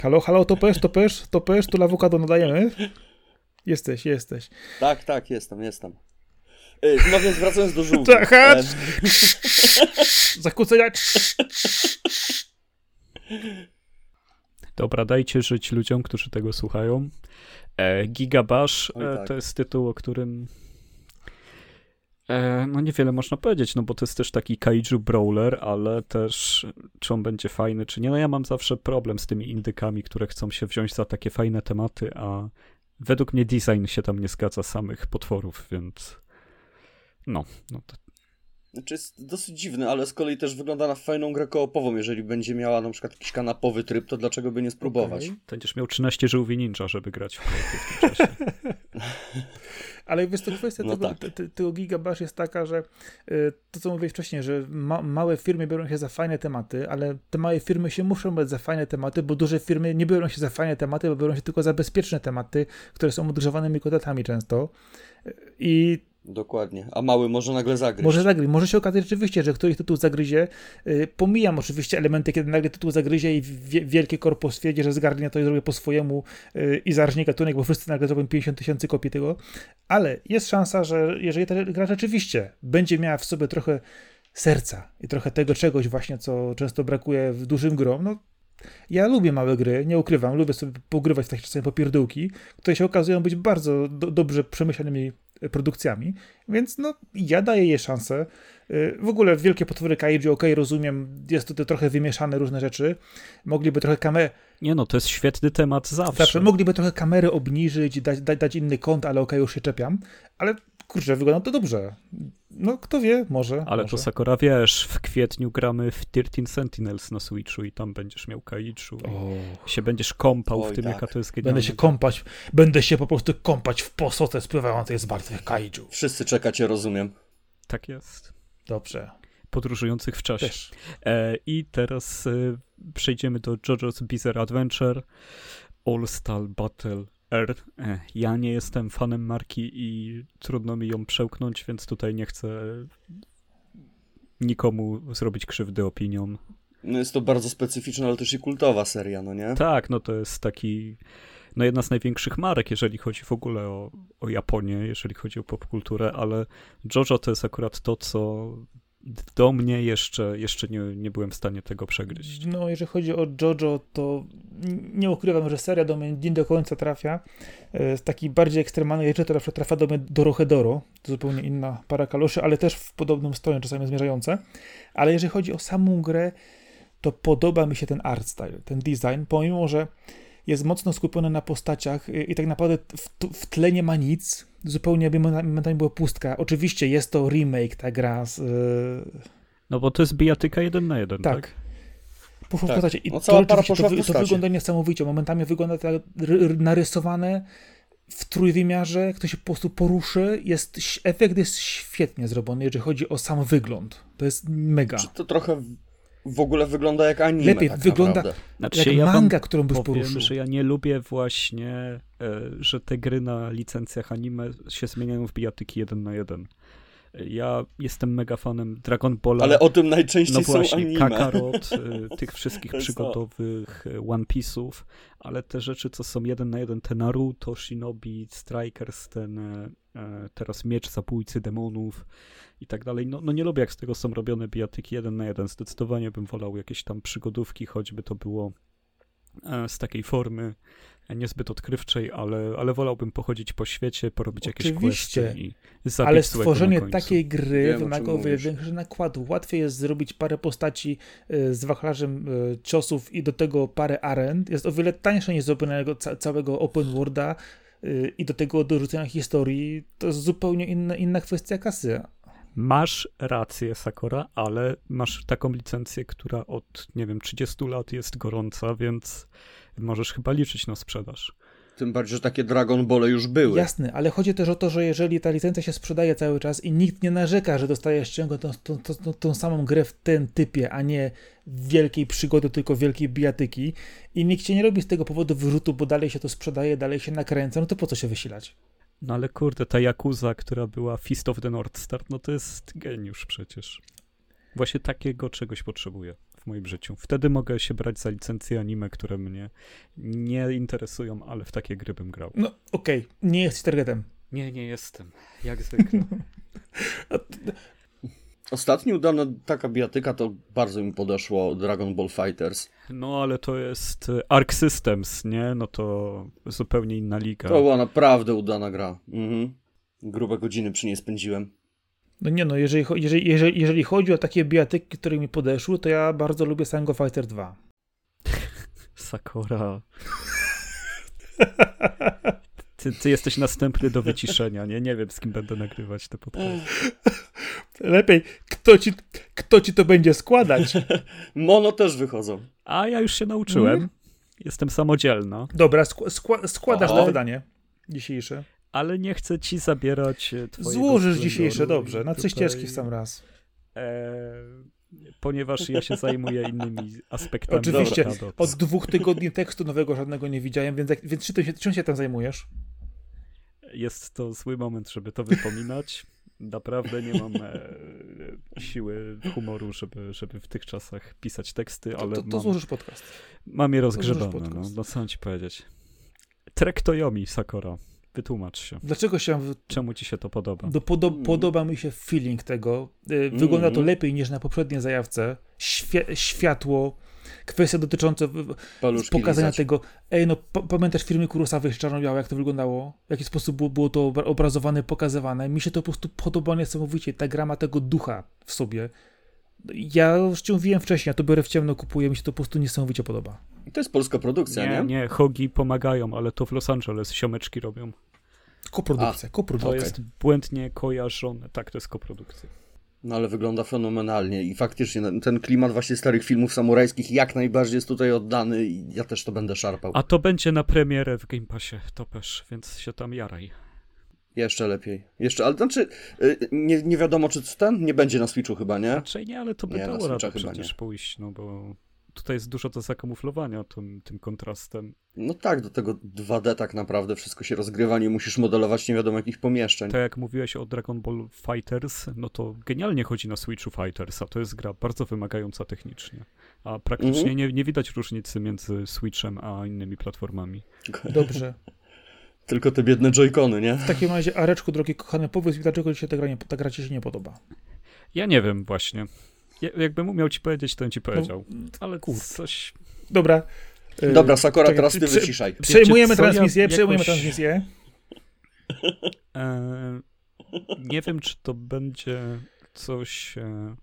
Halo, halo, topesz, topesz, topesz, tu lawokado nadajemy? Jesteś, jesteś. Tak, tak, jestem, jestem. Y, no więc wracając do żółwi. Tak, Zakłócenia. Dobra, dajcie żyć ludziom, którzy tego słuchają. E, Gigabash e, tak. to jest tytuł, o którym e, no niewiele można powiedzieć, no bo to jest też taki kaiju brawler, ale też czy on będzie fajny, czy nie. No ja mam zawsze problem z tymi indykami, które chcą się wziąć za takie fajne tematy, a według mnie design się tam nie zgadza samych potworów, więc no, no to... Znaczy jest dosyć dziwny, ale z kolei też wygląda na fajną grę koopową. Jeżeli będzie miała na przykład jakiś kanapowy tryb, to dlaczego by nie spróbować? Okay. Będziesz miał 13 żółwi ninja, żeby grać w, w tym czasie. Ale wiesz, to kwestia no tego, tak. tego Gigabash jest taka, że y, to, co mówiłeś wcześniej, że ma, małe firmy biorą się za fajne tematy, ale te małe firmy się muszą brać za fajne tematy, bo duże firmy nie biorą się za fajne tematy, bo biorą się tylko za bezpieczne tematy, które są odgrzewanymi kotetami często. I Dokładnie. A mały może nagle zagryźć. Może zagryźć. Może się okazać rzeczywiście, że któryś tytuł zagryzie. Yy, pomijam oczywiście elementy, kiedy nagle tytuł zagryzie i wielkie korpo stwierdzi, że zgarnie to i zrobię po swojemu yy, i zarżnie gatunek, bo wszyscy nagle zrobią 50 tysięcy kopii tego. Ale jest szansa, że jeżeli ta gra rzeczywiście będzie miała w sobie trochę serca i trochę tego czegoś właśnie, co często brakuje w dużym grom, no ja lubię małe gry, nie ukrywam, lubię sobie pogrywać w takie czasami popierdółki, które się okazują być bardzo do, dobrze przemyślanymi produkcjami, więc no ja daję jej szansę. Y, w ogóle wielkie potwory kaiju, ok, rozumiem, jest tutaj trochę wymieszane różne rzeczy. Mogliby trochę kamery... Nie no, to jest świetny temat zawsze. zawsze. Mogliby trochę kamery obniżyć, dać, dać, dać inny kąt, ale ok, już się czepiam. Ale kurczę, wygląda to dobrze. No, kto wie, może. Ale może. to Sakura, wiesz, w kwietniu gramy w 13 Sentinels na Switchu i tam będziesz miał kaiju i się będziesz kąpał Oj, w tym, tak. jaka to jest genialna. Będę się kąpać, będę się po prostu kąpać w posoce spływającej z martwych kaiju. Wszyscy czekacie, rozumiem. Tak jest. Dobrze. Podróżujących w czasie. E, I teraz e, przejdziemy do JoJo's Bizarre Adventure All Star Battle R. E, ja nie jestem fanem marki i trudno mi ją przełknąć, więc tutaj nie chcę nikomu zrobić krzywdy opinią. No jest to bardzo specyficzna, ale też i kultowa seria, no nie? Tak, no to jest taki, no jedna z największych marek, jeżeli chodzi w ogóle o, o Japonię, jeżeli chodzi o popkulturę, ale JoJo to jest akurat to, co do mnie jeszcze, jeszcze nie, nie byłem w stanie tego przegryźć. No, jeżeli chodzi o JoJo, to nie ukrywam, że seria do mnie nie do końca trafia. E, z takich bardziej ekstremalnych rzeczy to na przykład trafia do mnie Dorohedoro, to zupełnie inna para kaloszy, ale też w podobnym stroju czasami zmierzające. Ale jeżeli chodzi o samą grę, to podoba mi się ten art style, ten design, pomimo, że jest mocno skupiony na postaciach i tak naprawdę w, w tle nie ma nic, zupełnie jakby momentami była pustka. Oczywiście jest to remake, ta gra z... No bo to jest bijatyka jeden na jeden, tak? tak? Poszło tak. w postaci. I no, to, to, to, to wygląda niesamowicie. Momentami wygląda tak narysowane w trójwymiarze, kto się po prostu poruszy, jest, efekt jest świetnie zrobiony, jeżeli chodzi o sam wygląd. To jest mega. Czy to trochę w ogóle wygląda jak anime. Lepiej tak wygląda znaczy, jak ja manga, którą byś powiem, poruszył. że ja nie lubię właśnie, e, że te gry na licencjach anime się zmieniają w bijatyki jeden na jeden. Ja jestem mega fanem Dragon Balla. Ale o tym najczęściej no właśnie, są anime. Kakarot, e, tych wszystkich przygodowych e, One Piece'ów, ale te rzeczy, co są jeden na jeden, te Naruto, Shinobi, Strikers, ten teraz Miecz Zabójcy Demonów, i tak dalej. No, no nie lubię, jak z tego są robione bijatyki jeden na jeden. Zdecydowanie bym wolał jakieś tam przygodówki, choćby to było z takiej formy niezbyt odkrywczej, ale, ale wolałbym pochodzić po świecie, porobić Oczywiście. jakieś questy i zabić Ale stworzenie takiej gry wymaga o wiele większy nakładu. Łatwiej jest zrobić parę postaci e, z wachlarzem ciosów i do tego parę aren. Jest o wiele tańsze niż zrobienie całego open worlda i do tego dorzucenia historii. To jest zupełnie inna, inna kwestia kasy. Masz rację, Sakura, ale masz taką licencję, która od, nie wiem, 30 lat jest gorąca, więc możesz chyba liczyć na sprzedaż. Tym bardziej, że takie Dragon Ball już były. Jasne, ale chodzi też o to, że jeżeli ta licencja się sprzedaje cały czas i nikt nie narzeka, że dostajesz ciągle tą, tą, tą, tą samą grę w tym typie, a nie wielkiej przygody, tylko wielkiej bijatyki i nikt cię nie robi z tego powodu wyrzutu, bo dalej się to sprzedaje, dalej się nakręca, no to po co się wysilać? No ale kurde, ta Yakuza, która była Fist of the North Star, no to jest geniusz przecież. Właśnie takiego czegoś potrzebuję w moim życiu. Wtedy mogę się brać za licencje anime, które mnie nie interesują, ale w takie gry bym grał. No okej, okay. nie jesteś targetem. Nie, nie jestem. Jak zwykle. Ostatni udana taka bijatyka to bardzo mi podeszło Dragon Ball Fighters. No ale to jest e, Arc Systems, nie? No to zupełnie inna liga. To była naprawdę udana gra. Mhm. Grube godziny przy niej spędziłem. No nie no, jeżeli, jeżeli, jeżeli, jeżeli chodzi o takie bijatyki, które mi podeszły, to ja bardzo lubię Sango Fighter 2. Sakura. Ty, ty, jesteś następny do wyciszenia, nie? Nie wiem, z kim będę nagrywać te podcasty. Lepiej, kto ci, kto ci to będzie składać? Mono też wychodzą. A ja już się nauczyłem. Mm. Jestem samodzielna. Dobra, skła składasz to wydanie dzisiejsze. Ale nie chcę ci zabierać e, twojego Złożysz dzisiejsze, dobrze, na trzy ścieżki w sam raz. E, ponieważ ja się zajmuję innymi aspektami. Oczywiście, od dwóch tygodni tekstu nowego żadnego nie widziałem, więc, więc czy się, czym się tam zajmujesz? Jest to zły moment, żeby to wypominać. Naprawdę nie mam e, siły humoru, żeby, żeby w tych czasach pisać teksty, ale. To, to, to mam, złożysz podcast. Mam je rozgrzebane, no, no co mam ci powiedzieć. Trek Toyomi, Sakura. Wytłumacz się. Dlaczego się. Czemu ci się to podoba? Do, podo mm. Podoba mi się feeling tego. E, wygląda mm. to lepiej niż na poprzedniej zajawce. Świ światło, kwestia dotycząca Paluszki pokazania lizać. tego. Ej, no pa- pamiętasz filmy Kurosawy czarno-białe, jak to wyglądało? W jaki sposób było, było to obra- obrazowane, pokazywane? Mi się to po prostu podoba niesamowicie. Ta gra ma tego ducha w sobie. Ja już ci mówiłem wcześniej, ja to biorę w ciemno, kupuję, mi się to po prostu niesamowicie podoba. To jest polska produkcja, nie? Nie, nie, hogi pomagają, ale to w Los Angeles siomeczki robią. Koprodukcja, To koprodukcja. jest błędnie kojarzone. Tak, to jest koprodukcja. No ale wygląda fenomenalnie i faktycznie ten klimat właśnie starych filmów samurajskich jak najbardziej jest tutaj oddany i ja też to będę szarpał. A to będzie na premierę w Game Passie, topesz, więc się tam jaraj. Jeszcze lepiej. Jeszcze, ale znaczy y, nie, nie wiadomo czy ten nie będzie na Switchu chyba, nie? Raczej nie, ale to by Nie, dało radę chyba przecież nie. pójść, no bo tutaj jest dużo do zakamuflowania tym, tym kontrastem. No tak, do tego 2D tak naprawdę wszystko się rozgrywa, nie musisz modelować nie wiadomo jakich pomieszczeń. Tak jak mówiłeś o Dragon Ball Fighters, no to genialnie chodzi na Switchu Fighters, a to jest gra bardzo wymagająca technicznie. A praktycznie Mhm. nie, nie widać różnicy między Switchem a innymi platformami. Dobrze. Tylko te biedne joycony, nie? W takim razie, Areczku, drogi kochany, powiedz mi, dlaczego ci się ta gra, nie, ta gra ci się nie podoba? Ja nie wiem właśnie. Ja, jakbym umiał ci powiedzieć, to bym ci powiedział. Ale No, kur- coś... Dobra. Dobra, Sakura, teraz ty prze- wyciszaj. Przejmujemy ja transmisję, jakoś- przejmujemy transmisję. E, nie wiem, czy to będzie coś, e,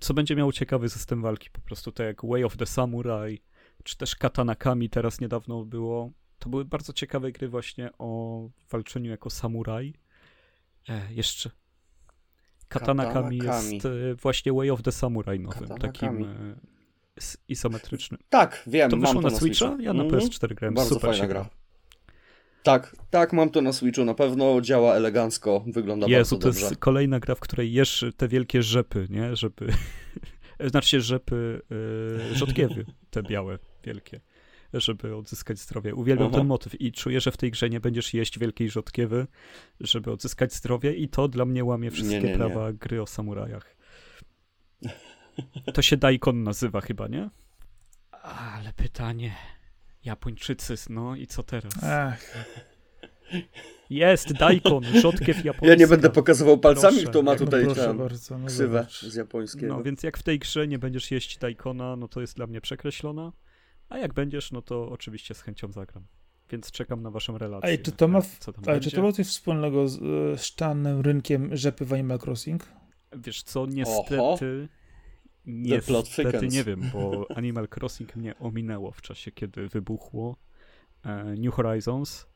co będzie miało ciekawy system walki, po prostu tak jak Way of the Samurai, czy też Katanakami teraz niedawno było. To były bardzo ciekawe gry właśnie o walczeniu jako samuraj. E, jeszcze. Katanakami Katanakami. jest e, właśnie Way of the Samurai nowym, takim Katanakami. s- izometrycznym. Tak, wiem, To mam wyszło to na Switcha? Ja na Mhm. PS4 grałem, Bardzo super fajna się gra. Tak, tak, mam to na Switchu, na pewno działa elegancko, wygląda Jezu, bardzo to dobrze. jest kolejna gra, w której jesz te wielkie rzepy, nie? Żeby... znaczy się rzepy, yy, rzodkiewy, te białe, wielkie, żeby odzyskać zdrowie. Uwielbiam Aha. ten motyw i czuję, że w tej grze nie będziesz jeść wielkiej rzodkiewy, żeby odzyskać zdrowie i to dla mnie łamie wszystkie Nie, nie, nie. prawa gry o samurajach. To się Daikon nazywa chyba, nie? Ale pytanie... Japończycy, no i co teraz? Ach, Jest Daikon, rzodkiew japońska. Ja nie będę pokazywał palcami, Proszę, kto ma no tutaj proszę tam bardzo. No ksywę z japońskiego. No więc jak w tej grze nie będziesz jeść Daikona, no to jest dla mnie przekreślona, a jak będziesz, no to oczywiście z chęcią zagram. Więc czekam na waszą relację. Ej, czy to ma, Co tam ale czy to ma coś wspólnego z e, sztanem rynkiem rzepy w Animal Crossing? Wiesz co, niestety... Oho. Niestety nie wiem, bo Animal Crossing mnie ominęło w czasie, kiedy wybuchło e, New Horizons,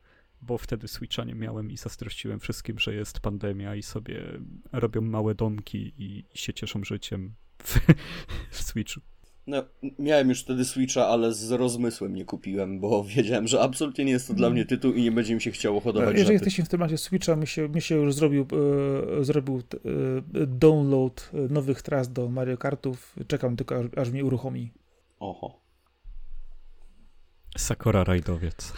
bo wtedy Switcha nie miałem i zazdrościłem wszystkim, że jest pandemia i sobie robią małe domki i, i się cieszą życiem w, w Switchu. No, miałem już wtedy Switcha, ale z rozmysłem nie kupiłem, bo wiedziałem, że absolutnie nie jest to dla mnie tytuł i nie będzie mi się chciało hodować Jeżeli jesteście w temacie Switcha, mi się, mi się już zrobił, e, zrobił e, download nowych tras do Mario Kartów. Czekam tylko, aż, aż mnie uruchomi. Oho. Sakura Rajdowiec.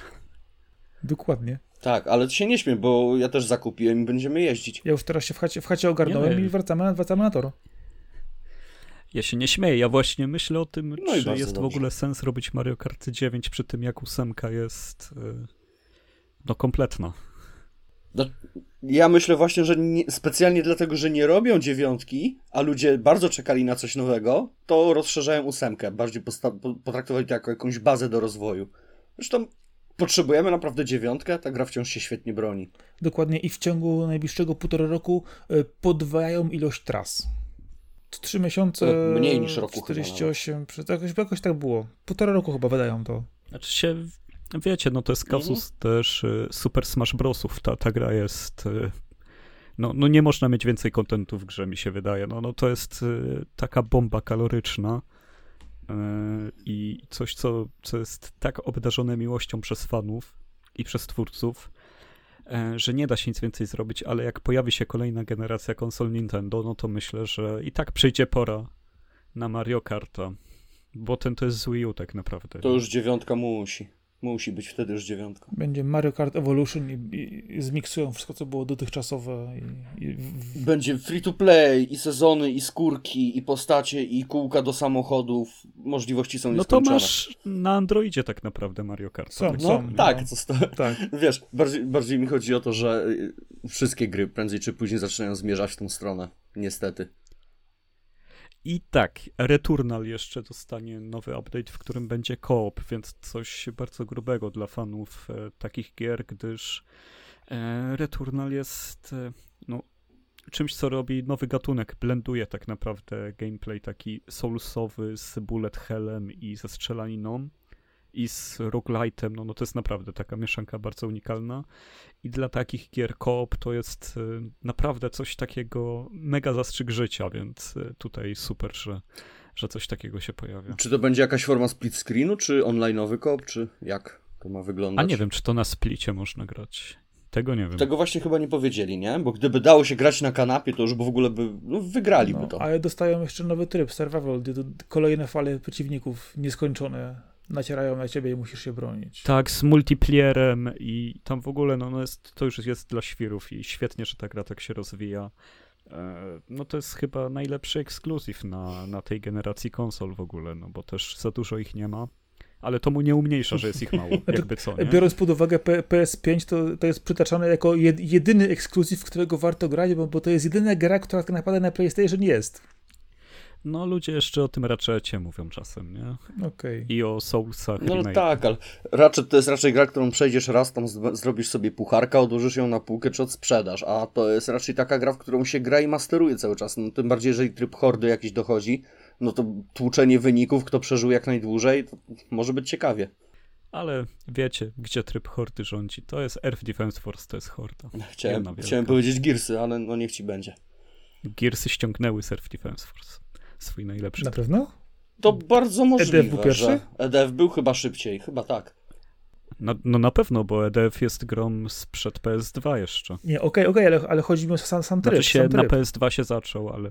Dokładnie. Tak, ale ty się nie śmiej, bo ja też zakupiłem i będziemy jeździć. Ja już teraz się w chacie, w chacie ogarnąłem Nie. i wracamy, na- wracamy na tor. Ja się nie śmieję, ja właśnie myślę o tym, No i czy jest w dobrze. ogóle sens robić Mario Kart 9 przy tym, jak ósemka jest y, no kompletna. No, ja myślę właśnie, że nie, specjalnie dlatego, że nie robią dziewiątki, a ludzie bardzo czekali na coś nowego, to rozszerzają ósemkę. Bardziej potraktowali to jako jakąś bazę do rozwoju. Zresztą potrzebujemy naprawdę dziewiątkę, ta gra wciąż się świetnie broni. Dokładnie i w ciągu najbliższego półtora roku e, podwajają ilość tras. Trzy miesiące. Mniej niż roku chyba 48, przy- jakoś, jakoś tak było. Półtora roku chyba wydają to. Znaczy się, wiecie, no to jest kasus też y, Super Smash Brosów. Ta, ta gra jest... y, No, no nie można mieć więcej kontentu w grze, mi się wydaje. No, no to jest y, taka bomba kaloryczna i coś, co, co jest tak obdarzone miłością przez fanów i przez twórców, że nie da się nic więcej zrobić, ale jak pojawi się kolejna generacja konsol Nintendo, no to myślę, że i tak przyjdzie pora na Mario Karta, bo ten to jest z Wii U tak naprawdę. To już dziewiątka musi. Musi być wtedy już dziewiątka. Będzie Mario Kart Evolution i, i, i zmiksują wszystko, co było dotychczasowe. I, i w, Będzie free to play, i sezony, i skórki, i postacie, i kółka do samochodów. Możliwości są No to nieskończone. masz na Androidzie tak naprawdę Mario Kart. Są, tak No są, samo. tak, co sto... tak. Wiesz, bardziej, bardziej mi chodzi o to, że wszystkie gry prędzej czy później zaczynają zmierzać w tą stronę. Niestety. I tak, Returnal jeszcze dostanie nowy update, w którym będzie koop, więc coś bardzo grubego dla fanów e, takich gier, gdyż e, Returnal jest e, no, czymś, co robi nowy gatunek, blenduje tak naprawdę gameplay taki soulsowy z bullet hellem i ze strzelaniną i z roguelite'em, no, no to jest naprawdę taka mieszanka bardzo unikalna i dla takich gier koop to jest y, naprawdę coś takiego mega zastrzyk życia, więc y, tutaj super, że, że coś takiego się pojawia. Czy to będzie jakaś forma split screenu, czy online'owy koop, czy jak to ma wyglądać? A nie wiem, czy to na splicie można grać. Tego nie wiem. Tego właśnie chyba nie powiedzieli, nie? Bo gdyby dało się grać na kanapie, to już w ogóle by, no, wygraliby No, to. ale dostają jeszcze nowy tryb, survival, gdzie to kolejne fale przeciwników nieskończone nacierają na ciebie i musisz się bronić. Tak, z multiplayerem i tam w ogóle, no, no jest, to już jest dla świrów i świetnie, że ta gra tak się rozwija. E, No to jest chyba najlepszy ekskluzyw na, na tej generacji konsol w ogóle, no bo też za dużo ich nie ma. Ale to mu nie umniejsza, że jest ich mało, jakby co, nie? Biorąc pod uwagę P- PS5, to, to jest przytaczane jako jed, jedyny ekskluzyw, w którego warto grać, bo, bo to jest jedyna gra, która tak naprawdę na PlayStation jest. No ludzie jeszcze o tym raczecie mówią czasem, nie? Okej. I o Soulsach No remake. tak, ale raczej to jest raczej gra, którą przejdziesz raz, tam z- zrobisz sobie pucharka, odłożysz ją na półkę, czy odsprzedasz, a to jest raczej taka gra, w którą się gra i masteruje cały czas, no, tym bardziej jeżeli tryb hordy jakiś dochodzi, no to tłuczenie wyników, kto przeżył jak najdłużej, to może być ciekawie. Ale wiecie, gdzie tryb hordy rządzi. To jest Earth Defense Force, to jest horda. Chciałem, chciałem powiedzieć Gearsy, ale no niech ci będzie. Gearsy ściągnęły z Earth Defense Force. Swój najlepszy Na pewno? To bardzo możliwe, był pierwszy? że EDF był chyba szybciej, chyba tak. No, no na pewno, bo EDF jest grą sprzed PS2 jeszcze. Nie, okej, okej, ale, ale chodzi mi o sam, sam tryb. Znaczy się sam na tryb. PS2 się zaczął, ale...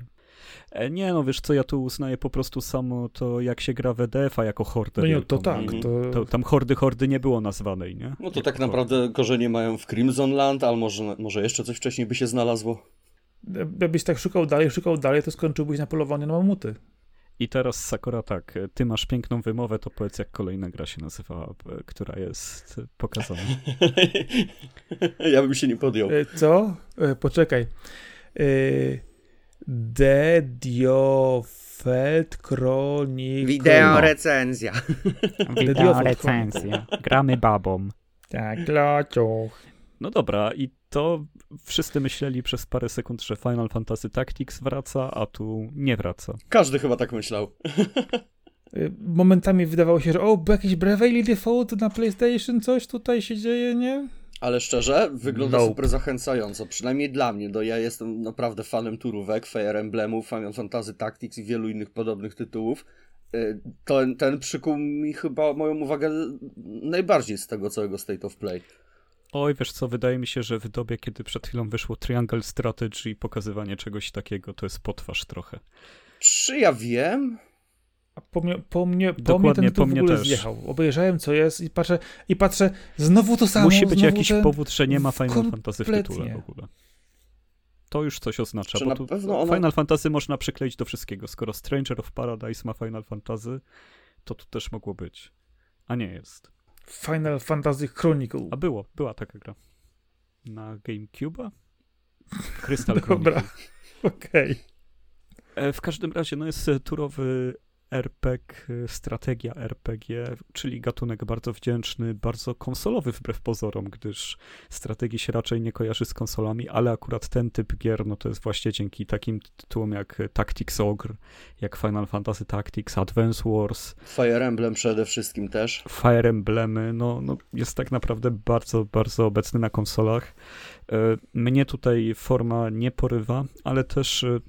E, nie no, wiesz co, ja tu uznaję po prostu samo to, jak się gra w EDF-a jako hordę No nie, wielką. to tak, Mhm. to... To, tam hordy hordy nie było nazwanej, nie? No to Jako tak hordy. naprawdę korzenie mają w Crimson Land, ale może, może jeszcze coś wcześniej by się znalazło. Jakbyś tak szukał dalej, szukał dalej, to skończyłbyś na polowaniu na mamuty. I teraz Sakura tak, ty masz piękną wymowę, to powiedz jak kolejna gra się nazywa, e, która jest pokazana. ja bym się nie podjął. E, Co? E, Poczekaj. E, Dediofeld Chronicle. recenzja. Wideo recenzja. Gramy babą. Tak, loczuch. No dobra, i to wszyscy myśleli przez parę sekund, że Final Fantasy Tactics wraca, a tu nie wraca. Każdy chyba tak myślał. Y, Momentami wydawało się, że o, jakieś Bravely Default na PlayStation, coś tutaj się dzieje, nie? Ale szczerze, wygląda Nope. super zachęcająco, przynajmniej dla mnie, bo ja jestem naprawdę fanem turówek, Fire Emblemów, Final Fantasy Tactics i wielu innych podobnych tytułów. Y, Ten, ten przykuł mi chyba moją uwagę najbardziej z tego całego State of Play. Oj, wiesz co, wydaje mi się, że w dobie, kiedy przed chwilą wyszło Triangle Strategy i pokazywanie czegoś takiego, to jest potwarz trochę. Czy ja wiem? A po mnie, po mnie, po Dokładnie, mnie ten po mnie w ogóle też. zjechał. Obejrzałem, co jest i patrzę, i patrzę, znowu to samo. Musi być jakiś ten... powód, że nie ma Final kompletnie. Fantasy w tytule w ogóle. To już coś oznacza, Czy bo tu ona- Final Fantasy można przykleić do wszystkiego. Skoro Stranger of Paradise ma Final Fantasy, to tu też mogło być. A nie jest. Final Fantasy Chronicle. A było, była taka gra. Na GameCube'a? Crystal Dobra. Okej. E, W każdym razie, no jest turowy RPG, strategia RPG, czyli gatunek bardzo wdzięczny, bardzo konsolowy wbrew pozorom, gdyż strategii się raczej nie kojarzy z konsolami, ale akurat ten typ gier, no to jest właśnie dzięki takim tytułom jak Tactics Ogre, jak Final Fantasy Tactics, Advance Wars, Fire Emblem przede wszystkim też. Fire Emblemy, no, no jest tak naprawdę bardzo, bardzo obecny na konsolach. E, Mnie tutaj forma nie porywa, ale też e,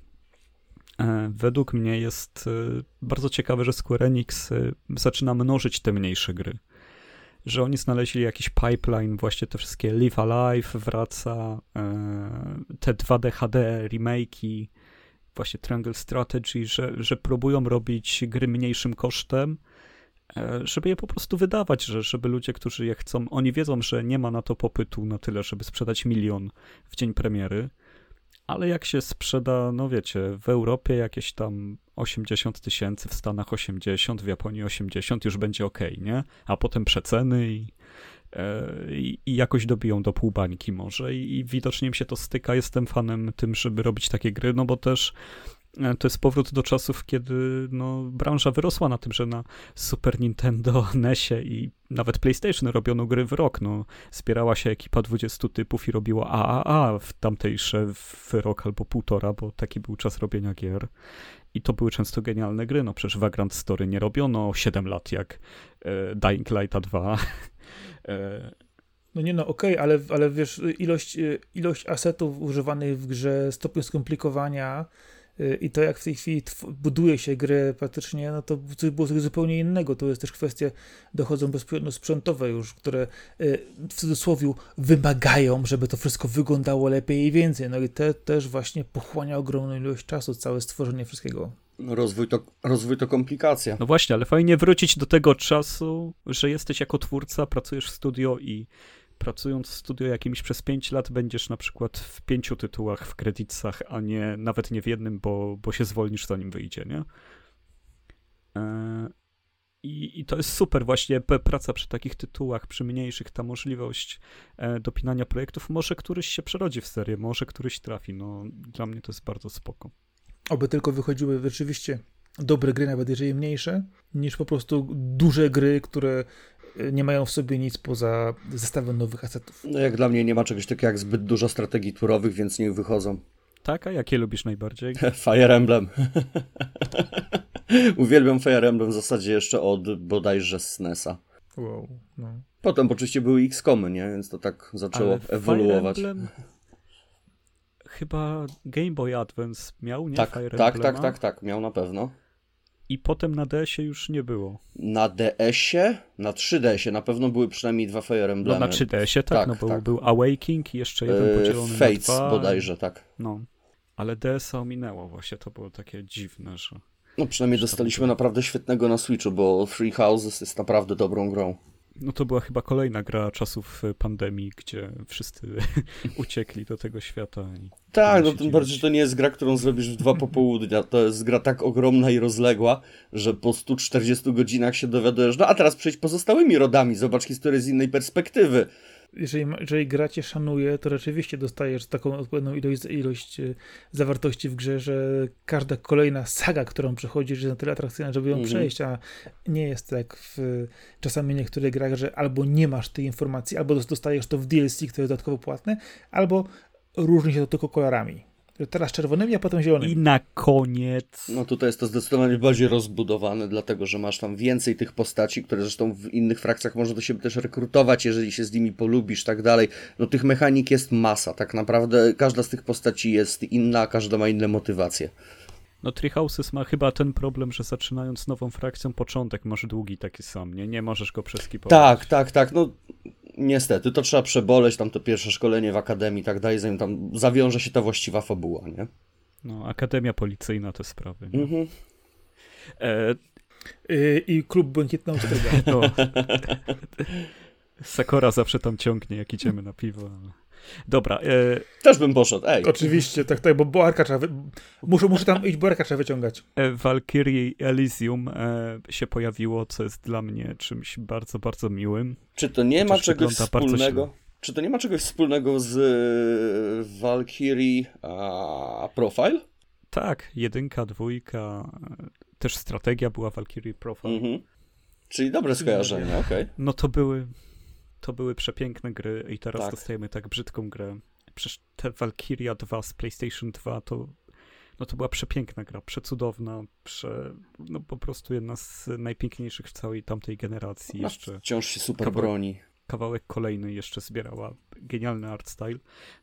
według mnie jest e, bardzo ciekawe, że Square Enix e, zaczyna mnożyć te mniejsze gry. Że oni znaleźli jakiś pipeline, właśnie te wszystkie Live Alive wraca, e, te 2D HD remake'i, właśnie Triangle Strategy, że, że próbują robić gry mniejszym kosztem, e, żeby je po prostu wydawać, że, żeby ludzie, którzy je chcą, oni wiedzą, że nie ma na to popytu na tyle, żeby sprzedać milion w dzień premiery, ale jak się sprzeda, no wiecie, w Europie jakieś tam 80 tysięcy, w Stanach 80, w Japonii 80, już będzie ok, nie? A potem przeceny i, e, i, i jakoś dobiją do pół bańki może I, i widocznie mi się to styka. Jestem fanem tym, żeby robić takie gry, no bo też to jest powrót do czasów, kiedy no, branża wyrosła na tym, że na Super Nintendo, NESie i nawet PlayStation robiono gry w rok. No, zbierała się ekipa 20 typów i robiła AAA w tamtejsze w rok albo półtora, bo taki był czas robienia gier. I to były często genialne gry. No przecież Vagrant Story nie robiono 7 lat jak e, Dying Light 2. e, no nie no, okej, okay, ale, ale wiesz, ilość, ilość asetów używanych w grze, stopień skomplikowania, i to jak w tej chwili buduje się grę praktycznie, no to coś było coś zupełnie innego. To jest też kwestie, dochodzą bezpośrednio sprzętowe już, które y, w cudzysłowie wymagają, żeby to wszystko wyglądało lepiej i więcej. No i te też właśnie pochłania ogromną ilość czasu, całe stworzenie wszystkiego. No rozwój to, rozwój to komplikacja. No właśnie, ale fajnie wrócić do tego czasu, że jesteś jako twórca, pracujesz w studio i pracując w studio jakimś przez 5 lat będziesz na przykład w pięciu tytułach w kredytach, a nie nawet nie w jednym, bo, bo się zwolnisz zanim wyjdzie, nie? E, I, I to jest super właśnie praca przy takich tytułach, przy mniejszych, ta możliwość e, dopinania projektów. Może któryś się przerodzi w serię, może któryś trafi. No, dla mnie to jest bardzo spoko. Oby tylko wychodziły rzeczywiście dobre gry, nawet jeżeli mniejsze, niż po prostu duże gry, które nie mają w sobie nic poza zestawem nowych asetów. No jak dla mnie nie ma czegoś takiego jak zbyt dużo strategii turowych, więc niech wychodzą. Tak, a jakie lubisz najbardziej? Fire Emblem. Uwielbiam Fire Emblem w zasadzie jeszcze od bodajże SNESa. Wow, no. Potem oczywiście były X-komy, nie? Więc to tak zaczęło Ale ewoluować. Fire Emblem... Chyba Game Boy Advance miał, nie? Tak, Fire tak, tak, tak, tak, miał na pewno i potem na DS-ie już nie było. Na DS-ie? Na 3DS-ie na pewno były przynajmniej dwa Fire Emblemy. No na 3DS-ie, tak, tak no był, tak. był Awakening i jeszcze jeden e, podzielony Fates na dwa. bodajże, tak. No, ale DS-a ominęło właśnie, to było takie dziwne, że... No przynajmniej dostaliśmy naprawdę świetnego na Switchu, bo Free Houses jest naprawdę dobrą grą. No to była chyba kolejna gra czasów e, pandemii, gdzie wszyscy uciekli do tego świata. tak, no tym bardziej, że to nie jest gra, którą zrobisz w dwa popołudnia. To jest gra tak ogromna i rozległa, że po 140 godzinach się dowiadujesz, no a teraz przejdź pozostałymi rodami, zobacz historię z innej perspektywy jeżeli, jeżeli gra cię szanuje, to rzeczywiście dostajesz taką odpowiednią ilość, ilość e, zawartości w grze, że każda kolejna saga, którą przechodzisz, jest na tyle atrakcyjna, żeby ją mhm. przejść, a nie jest tak w czasami niektórych grach, że albo nie masz tej informacji, albo dostajesz to w DLC, które jest dodatkowo płatne, albo różni się to tylko kolorami. Teraz czerwonymi, a potem zielonymi. I na koniec. No tutaj jest to zdecydowanie bardziej rozbudowane, dlatego że masz tam więcej tych postaci, które zresztą w innych frakcjach można do siebie też rekrutować, jeżeli się z nimi polubisz, tak dalej. No tych mechanik jest masa, tak naprawdę każda z tych postaci jest inna, każda ma inne motywacje. No Treehouses ma chyba ten problem, że zaczynając nową frakcją, początek masz długi taki sam, nie? Nie możesz go przeskipować. Tak, tak, tak. No niestety, to trzeba przeboleć, tam to pierwsze szkolenie w akademii i tak dalej, zanim tam zawiąże się ta właściwa fabuła, nie? No, Akademia Policyjna te sprawy. Mhm. E... Y, I klub Błękitna Ostryga. No. Sakora zawsze tam ciągnie, jak idziemy na piwo. Dobra. E... Też bym poszedł, ej. Oczywiście, tak, tak, bo Boarka trzeba, wy... muszę, muszę tam iść, Boarka trzeba wyciągać. E, Valkyrie Elysium e, się pojawiło, co jest dla mnie czymś bardzo, bardzo miłym. Czy to nie ma czegoś wspólnego? Czy to nie ma czegoś wspólnego z e, Valkyrie a, Profile? Tak, jedynka, dwójka, e, też strategia była Valkyrie Profile. Mhm. Czyli dobre skojarzenie, okej. Okay. No to były to były przepiękne gry i teraz tak. dostajemy tak brzydką grę. Przecież te Valkyria 2 z PlayStation 2 to, no to była przepiękna gra, przecudowna, prze, no po prostu jedna z najpiękniejszych w całej tamtej generacji. No, jeszcze wciąż się super kawałek, broni. Kawałek kolejny jeszcze zbierała genialny art style.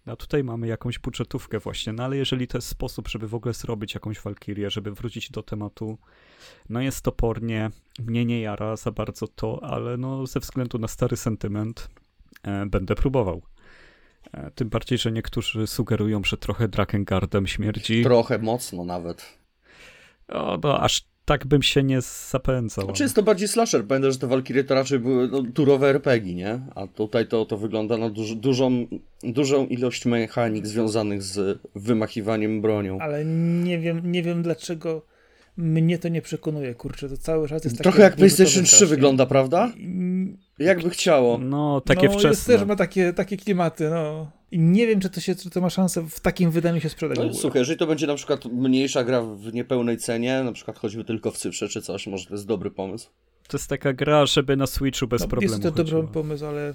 No a tutaj mamy jakąś budżetówkę właśnie, no ale jeżeli to jest sposób, żeby w ogóle zrobić jakąś Valkyrię, żeby wrócić do tematu no jest topornie, mnie nie jara za bardzo to, ale no ze względu na stary sentyment e, będę próbował. E, tym bardziej, że niektórzy sugerują, że trochę Drakengardem śmierdzi. Trochę mocno nawet. O, no aż tak bym się nie zapędzał. Znaczy jest to bardziej slasher. Pamiętam, że te Valkyrie to raczej były no, turowe RPG, nie? A tutaj to, to wygląda na duż, dużą, dużą ilość mechanik związanych z wymachiwaniem bronią. Ale nie wiem, nie wiem dlaczego mnie to nie przekonuje, kurczę, to cały czas jest Trochę jak PlayStation 3 wygląda, prawda? Jakby chciało. No, takie no, wczesne. Jest też ma takie, takie klimaty, no. I nie wiem, czy to, się, czy to ma szansę w takim wydaniu się sprzedać. No, słuchaj, jeżeli to będzie na przykład mniejsza gra w niepełnej cenie, na przykład choćby tylko w cyfrze czy coś, może to jest dobry pomysł. To jest taka gra, żeby na Switchu bez no, problemu Jest to dobry pomysł, ale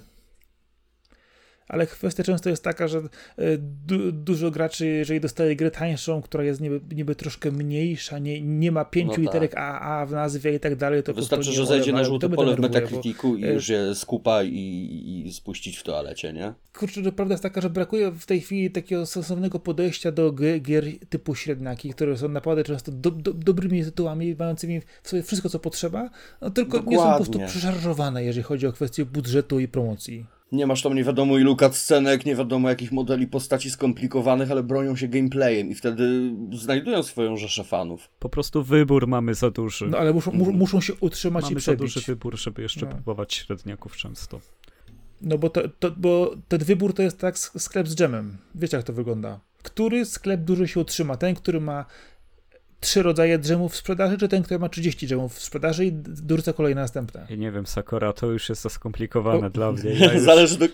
ale kwestia często jest taka, że e, du dużo graczy, jeżeli dostaje grę tańszą, która jest niby, niby troszkę mniejsza, nie, nie ma pięciu no tak. literek AA w nazwie i tak dalej, to Wystarczy, że zejdzie na żółte pole w Metacriticu bo... i już je skupa i, i spuścić w toalecie, nie? Kurczę, to prawda jest taka, że brakuje w tej chwili takiego sensownego podejścia do gier typu średniaki, które są naprawdę często do, do, dobrymi tytułami, mającymi w sobie wszystko, co potrzeba, no tylko Dokładnie. nie są po prostu przeszarżowane, jeżeli chodzi o kwestię budżetu i promocji. Nie masz tam nie wiadomo ilu cutscenek, nie wiadomo jakich modeli postaci skomplikowanych, ale bronią się gameplayem i wtedy znajdują swoją rzeszę fanów. Po prostu wybór mamy za duży. No ale muszą, mm. muszą się utrzymać mamy i przebić. Mamy za duży wybór, żeby jeszcze no. próbować średniaków często. No bo, to, to, bo ten wybór to jest tak sklep z dżemem. Wiecie jak to wygląda. Który sklep duży się utrzyma? Ten, który ma trzy rodzaje drzemów w sprzedaży, czy ten, który ma 30 drzemów w sprzedaży i dorzuca kolejne następne? Ja nie wiem, Sakura, to już jest za skomplikowane o... dla mnie. Ja już... Zależy do,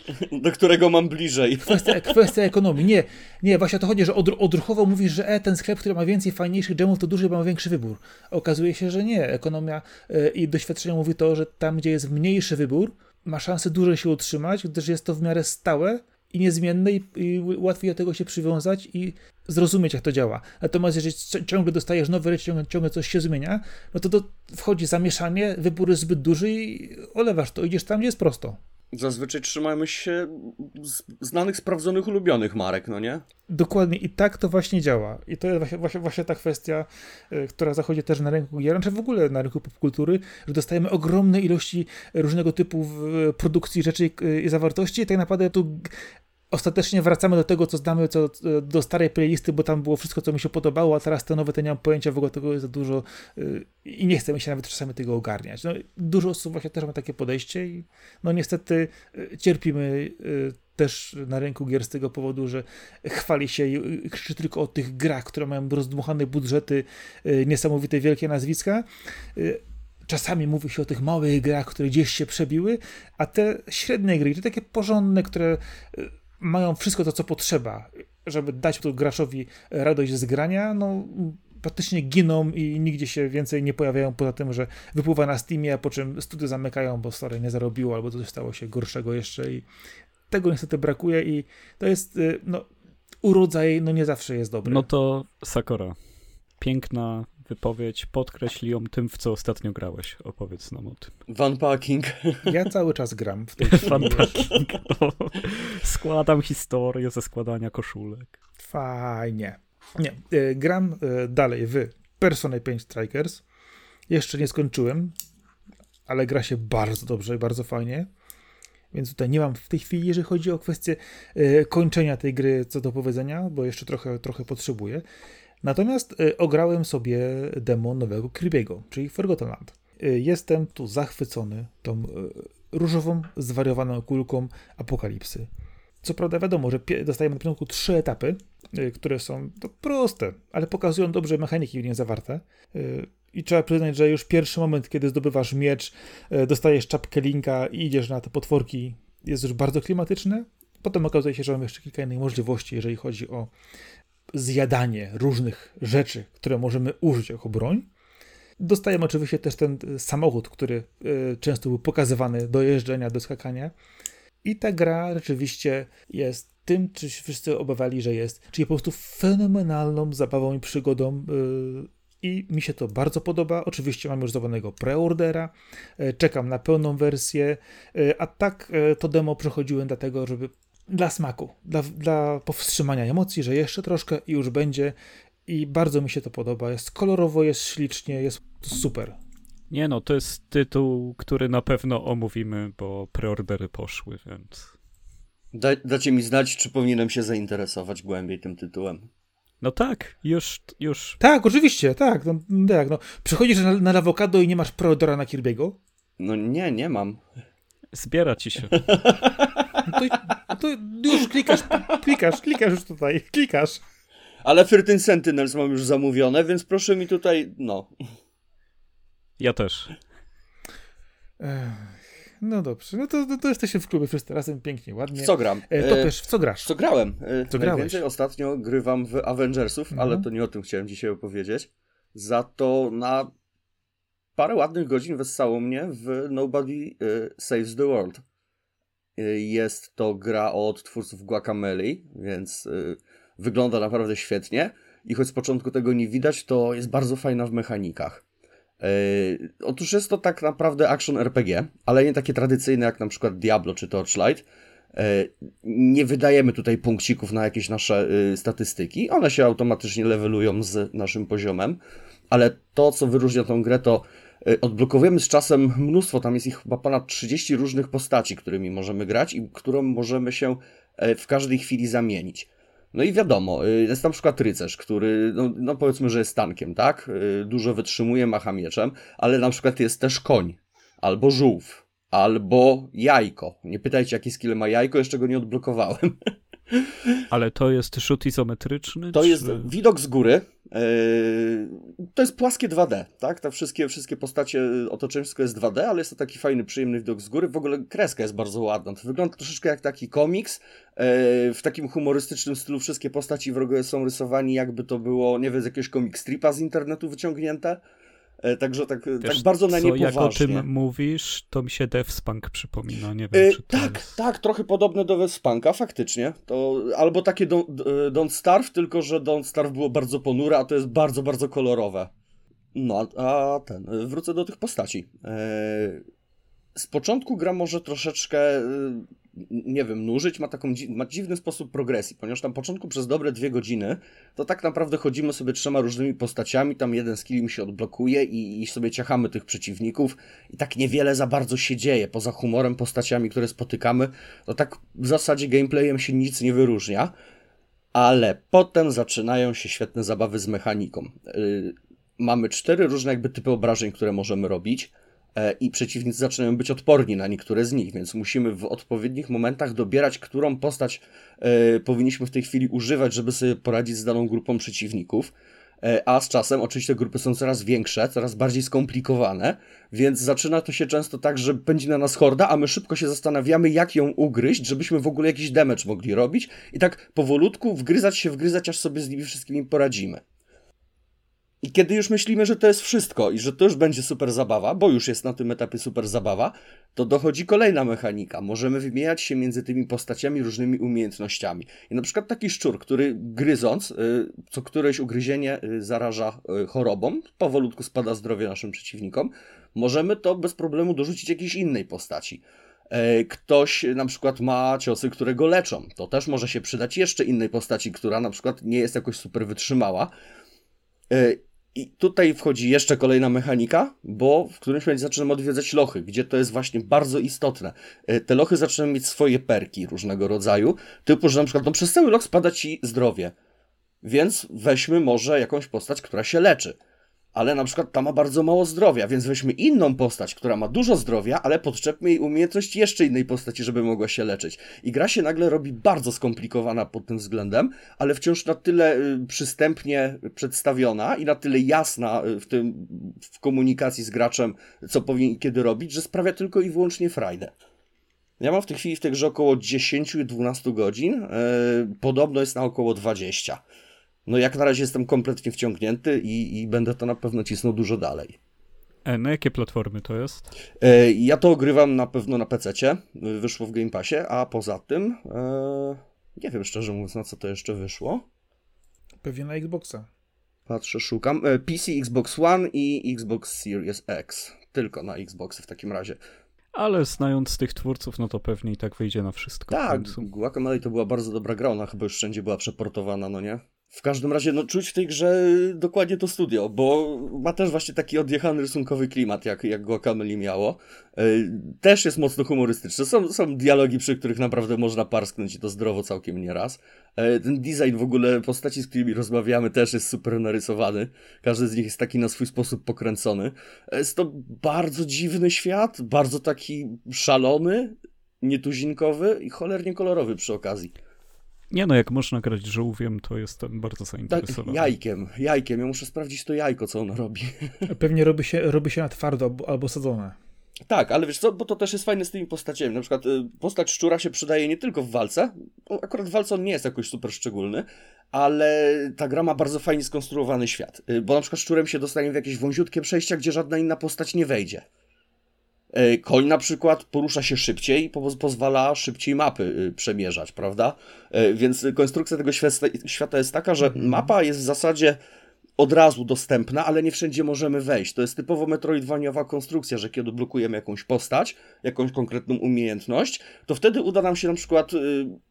do, którego mam bliżej. Kwestia, kwestia ekonomii. Nie, nie, właśnie o to chodzi, że odr odruchowo mówisz, że e, ten sklep, który ma więcej fajniejszych dżemów, to duży, bo ma większy wybór. Okazuje się, że nie. Ekonomia y, i doświadczenie mówi to, że tam, gdzie jest mniejszy wybór, ma szansę dłużej się utrzymać, gdyż jest to w miarę stałe i niezmienne i, i łatwiej do tego się przywiązać i zrozumieć, jak to działa. Natomiast jeżeli ciągle dostajesz nowe rzeczy, ciągle, ciągle coś się zmienia, no to, to wchodzi zamieszanie, wybór jest zbyt duży i olewasz to, idziesz tam, gdzie jest prosto. Zazwyczaj trzymajmy się znanych, sprawdzonych, ulubionych marek, no nie? Dokładnie i tak to właśnie działa. I to jest właśnie, właśnie, ta kwestia, y, która zachodzi też na rynku gier, czy w ogóle na rynku popkultury, że dostajemy ogromne ilości różnego typu produkcji rzeczy i zawartości i tak naprawdę tu ostatecznie wracamy do tego, co znamy, co, do starej playlisty, bo tam było wszystko, co mi się podobało, a teraz te nowe, to nie mam pojęcia, w ogóle tego jest za dużo yy, i nie chcemy się nawet czasami tego ogarniać. No, dużo osób właśnie też ma takie podejście i no niestety yy, cierpimy też na rynku gier z tego powodu, że chwali się i krzyczy tylko o tych grach, które mają rozdmuchane budżety, niesamowite wielkie nazwiska, czasami mówi się o tych małych grach, które gdzieś się przebiły, a te średnie gry, te takie porządne, które mają wszystko to, co potrzeba, żeby dać tu graczowi radość z grania, no praktycznie giną i nigdzie się więcej nie pojawiają, poza tym, że wypływa na Steamie, a po czym studio zamykają, bo stare nie zarobiło, albo coś stało się gorszego jeszcze i tego niestety brakuje i to jest, y, no, urodzaj, no nie zawsze jest dobry. No to Sakura. Piękna wypowiedź, podkreśl ją tym, w co ostatnio grałeś. Opowiedz nam o tym. Funpacking. Ja cały czas gram w tej Funpacking. No. Składam historię ze składania koszulek. Fajnie. Nie, y, gram y, dalej w Persona 5 Strikers. Jeszcze nie skończyłem, ale gra się bardzo dobrze i bardzo fajnie. Więc tutaj nie mam w tej chwili, jeżeli chodzi o kwestię y, kończenia tej gry, co do powiedzenia, bo jeszcze trochę, trochę potrzebuję. Natomiast y, ograłem sobie demo nowego Kirby'ego, czyli Forgotten Land. Y, jestem tu zachwycony tą y, różową, zwariowaną kulką apokalipsy. Co prawda wiadomo, że dostajemy na początku trzy etapy, które są to proste, ale pokazują dobrze mechaniki w nie zawarte. I trzeba przyznać, że już pierwszy moment, kiedy zdobywasz miecz, dostajesz czapkę linka i idziesz na te potworki, jest już bardzo klimatyczne. Potem okazuje się, że mamy jeszcze kilka innych możliwości, jeżeli chodzi o zjadanie różnych rzeczy, które możemy użyć jako broń. Dostajemy oczywiście też ten samochód, który e, często był pokazywany do jeżdżenia, do skakania. I ta gra rzeczywiście jest tym, czy wszyscy obawiali, że jest, czyli po prostu fenomenalną zabawą i przygodą. E, I mi się to bardzo podoba. Oczywiście mam już zdawanego preordera, e, czekam na pełną wersję, a tak to demo przechodziłem dlatego, żeby dla smaku, dla, dla powstrzymania emocji, że jeszcze troszkę i już będzie. I bardzo mi się to podoba. Jest kolorowo, jest ślicznie, jest super. Nie no, to jest tytuł, który na pewno omówimy, bo preordery poszły, więc. Da, dacie mi znać, czy powinienem się zainteresować głębiej tym tytułem. No tak, już, już. Tak, oczywiście, tak. No, tak no. Przychodzisz na, na awokado i nie masz preordera na Kirby'ego? No nie, nie mam. Zbiera ci się. No to, no to już klikasz, klikasz, klikasz już tutaj, klikasz. Ale 13 Sentinels mam już zamówione, więc proszę mi tutaj, no. Ja też. no dobrze. No to, to, to jesteście w klubie wszyscy razem, pięknie, ładnie. W co gram? E, to wiesz, w co grasz? Co grałem? E, co grałeś? Ostatnio grywam w Avengersów, Mhm. ale to nie o tym chciałem dzisiaj opowiedzieć. Za to na parę ładnych godzin wessało mnie w Nobody e, Saves the World. E, Jest to gra od twórców Guacamele, więc e, wygląda naprawdę świetnie. I choć z początku tego nie widać, to jest bardzo fajna w mechanikach. Otóż jest to tak naprawdę action RPG, ale nie takie tradycyjne jak na przykład Diablo czy Torchlight. Nie wydajemy tutaj punkcików na jakieś nasze y, statystyki. One się automatycznie levelują z naszym poziomem, ale to, co wyróżnia tą grę, to y, odblokowujemy z czasem mnóstwo, tam jest ich chyba ponad 30 różnych postaci, którymi możemy grać i którą możemy się e, w każdej chwili zamienić. No i wiadomo, y, jest na przykład rycerz, który, no, no powiedzmy, że jest tankiem, tak? Dużo wytrzymuje, macha mieczem, ale na przykład jest też koń, albo żółw, albo jajko. Nie pytajcie, jaki skill ma jajko, jeszcze go nie odblokowałem. Ale to jest rzut izometryczny? To czy... jest widok z góry. Yy, to jest płaskie 2D, tak? Te wszystkie, wszystkie postacie, otoczenie wszystko jest 2D, ale jest to taki fajny, przyjemny widok z góry. W ogóle kreska jest bardzo ładna. To wygląda troszeczkę jak taki komiks. Yy, w takim humorystycznym stylu wszystkie postaci wrogowie są rysowani jakby to było, nie wiem, z jakiegoś comic stripa z internetu wyciągnięte. Yy, także tak, Wiesz, tak bardzo na co, nie Jak o tym mówisz, to mi się Deathspunk przypomina, nie wiem, E, czy to tak, jest... tak, trochę podobne do Wespanka, faktycznie. To albo takie Don't, e, Don't Starve, tylko że Don't Starve było bardzo ponure, a to jest bardzo, bardzo kolorowe. No, a, ten, e, wrócę do tych postaci. E, z początku gra może troszeczkę, e, nie wiem, nużyć, ma taką ma dziwny sposób progresji, ponieważ na początku przez dobre dwie godziny to tak naprawdę chodzimy sobie trzema różnymi postaciami, tam jeden skill mi się odblokuje i, i sobie ciachamy tych przeciwników i tak niewiele za bardzo się dzieje, poza humorem, postaciami, które spotykamy, to tak w zasadzie gameplayem się nic nie wyróżnia, ale potem zaczynają się świetne zabawy z mechaniką. Yy, mamy cztery różne jakby typy obrażeń, które możemy robić i przeciwnicy zaczynają być odporni na niektóre z nich, więc musimy w odpowiednich momentach dobierać, którą postać e, powinniśmy w tej chwili używać, żeby sobie poradzić z daną grupą przeciwników. E, A z czasem oczywiście grupy są coraz większe, coraz bardziej skomplikowane, więc zaczyna to się często tak, że pędzi na nas horda, a my szybko się zastanawiamy, jak ją ugryźć, żebyśmy w ogóle jakiś damage mogli robić i tak powolutku wgryzać się, wgryzać, aż sobie z nimi wszystkimi poradzimy. I kiedy już myślimy, że to jest wszystko i że to już będzie super zabawa, bo już jest na tym etapie super zabawa, to dochodzi kolejna mechanika. Możemy wymieniać się między tymi postaciami różnymi umiejętnościami. I na przykład taki szczur, który gryząc, y, co któreś ugryzienie y, zaraża y, chorobą, powolutku spada zdrowie naszym przeciwnikom, możemy to bez problemu dorzucić jakiejś innej postaci. E, Ktoś na przykład ma ciosy, które go leczą. To też może się przydać jeszcze innej postaci, która na przykład nie jest jakoś super wytrzymała. I tutaj wchodzi jeszcze kolejna mechanika, bo w którymś momencie zaczynamy odwiedzać lochy, gdzie to jest właśnie bardzo istotne. E, Te lochy zaczynają mieć swoje perki różnego rodzaju, typu, że na przykład no, przez cały loch spada ci zdrowie, więc weźmy może jakąś postać, która się leczy. Ale na przykład ta ma bardzo mało zdrowia, więc weźmy inną postać, która ma dużo zdrowia, ale podczepmy jej umiejętność jeszcze innej postaci, żeby mogła się leczyć. I gra się nagle robi bardzo skomplikowana pod tym względem, ale wciąż na tyle y, przystępnie przedstawiona i na tyle jasna y, w tym w komunikacji z graczem, co powinien kiedy robić, że sprawia tylko i wyłącznie frajdę. Ja mam w tej chwili w tej grze około 10-12 godzin, yy, podobno jest na około 20. No jak na razie jestem kompletnie wciągnięty i, i będę to na pewno cisnął dużo dalej. E, na jakie platformy to jest? E, Ja to ogrywam na pewno na PC, wyszło w Game Passie, a poza tym e, nie wiem szczerze mówiąc na co to jeszcze wyszło. Pewnie na Xboxa. Patrzę, szukam. E, PC, Xbox One i Xbox Series X. Tylko na Xboxy w takim razie. Ale znając tych twórców, no to pewnie i tak wyjdzie na wszystko Tak. Guacamole to była bardzo dobra gra, ona chyba już wszędzie była przeportowana, no nie? W każdym razie, no czuć w tej grze dokładnie to studio, bo ma też właśnie taki odjechany rysunkowy klimat, jak, jak Guacamole miało. E, Też jest mocno humorystyczny. Są, są dialogi, przy których naprawdę można parsknąć i to zdrowo całkiem nieraz. E, Ten design w ogóle postaci, z którymi rozmawiamy, też jest super narysowany. Każdy z nich jest taki na swój sposób pokręcony. Jest to bardzo dziwny świat, bardzo taki szalony, nietuzinkowy i cholernie kolorowy przy okazji. Nie no, jak można grać żółwiem, to jestem bardzo Tak, zainteresowany. jajkiem, jajkiem. Ja muszę sprawdzić to jajko, co ono robi. Pewnie robi się, robi się na twardo albo, albo sadzone. Tak, ale wiesz co, bo to też jest fajne z tymi postaciami. Na przykład y, postać szczura się przydaje nie tylko w walce. Akurat w walce on nie jest jakoś super szczególny, ale ta gra ma bardzo fajnie skonstruowany świat. Y, bo na przykład szczurem się dostanie w jakieś wąziutkie przejścia, gdzie żadna inna postać nie wejdzie. Y, koń na przykład porusza się szybciej i po pozwala szybciej mapy przemierzać, prawda? Więc konstrukcja tego świata jest taka, że mhm. mapa jest w zasadzie od razu dostępna, ale nie wszędzie możemy wejść. To jest typowo metroidwaniowa konstrukcja, że kiedy blokujemy jakąś postać, jakąś konkretną umiejętność, to wtedy uda nam się na przykład y,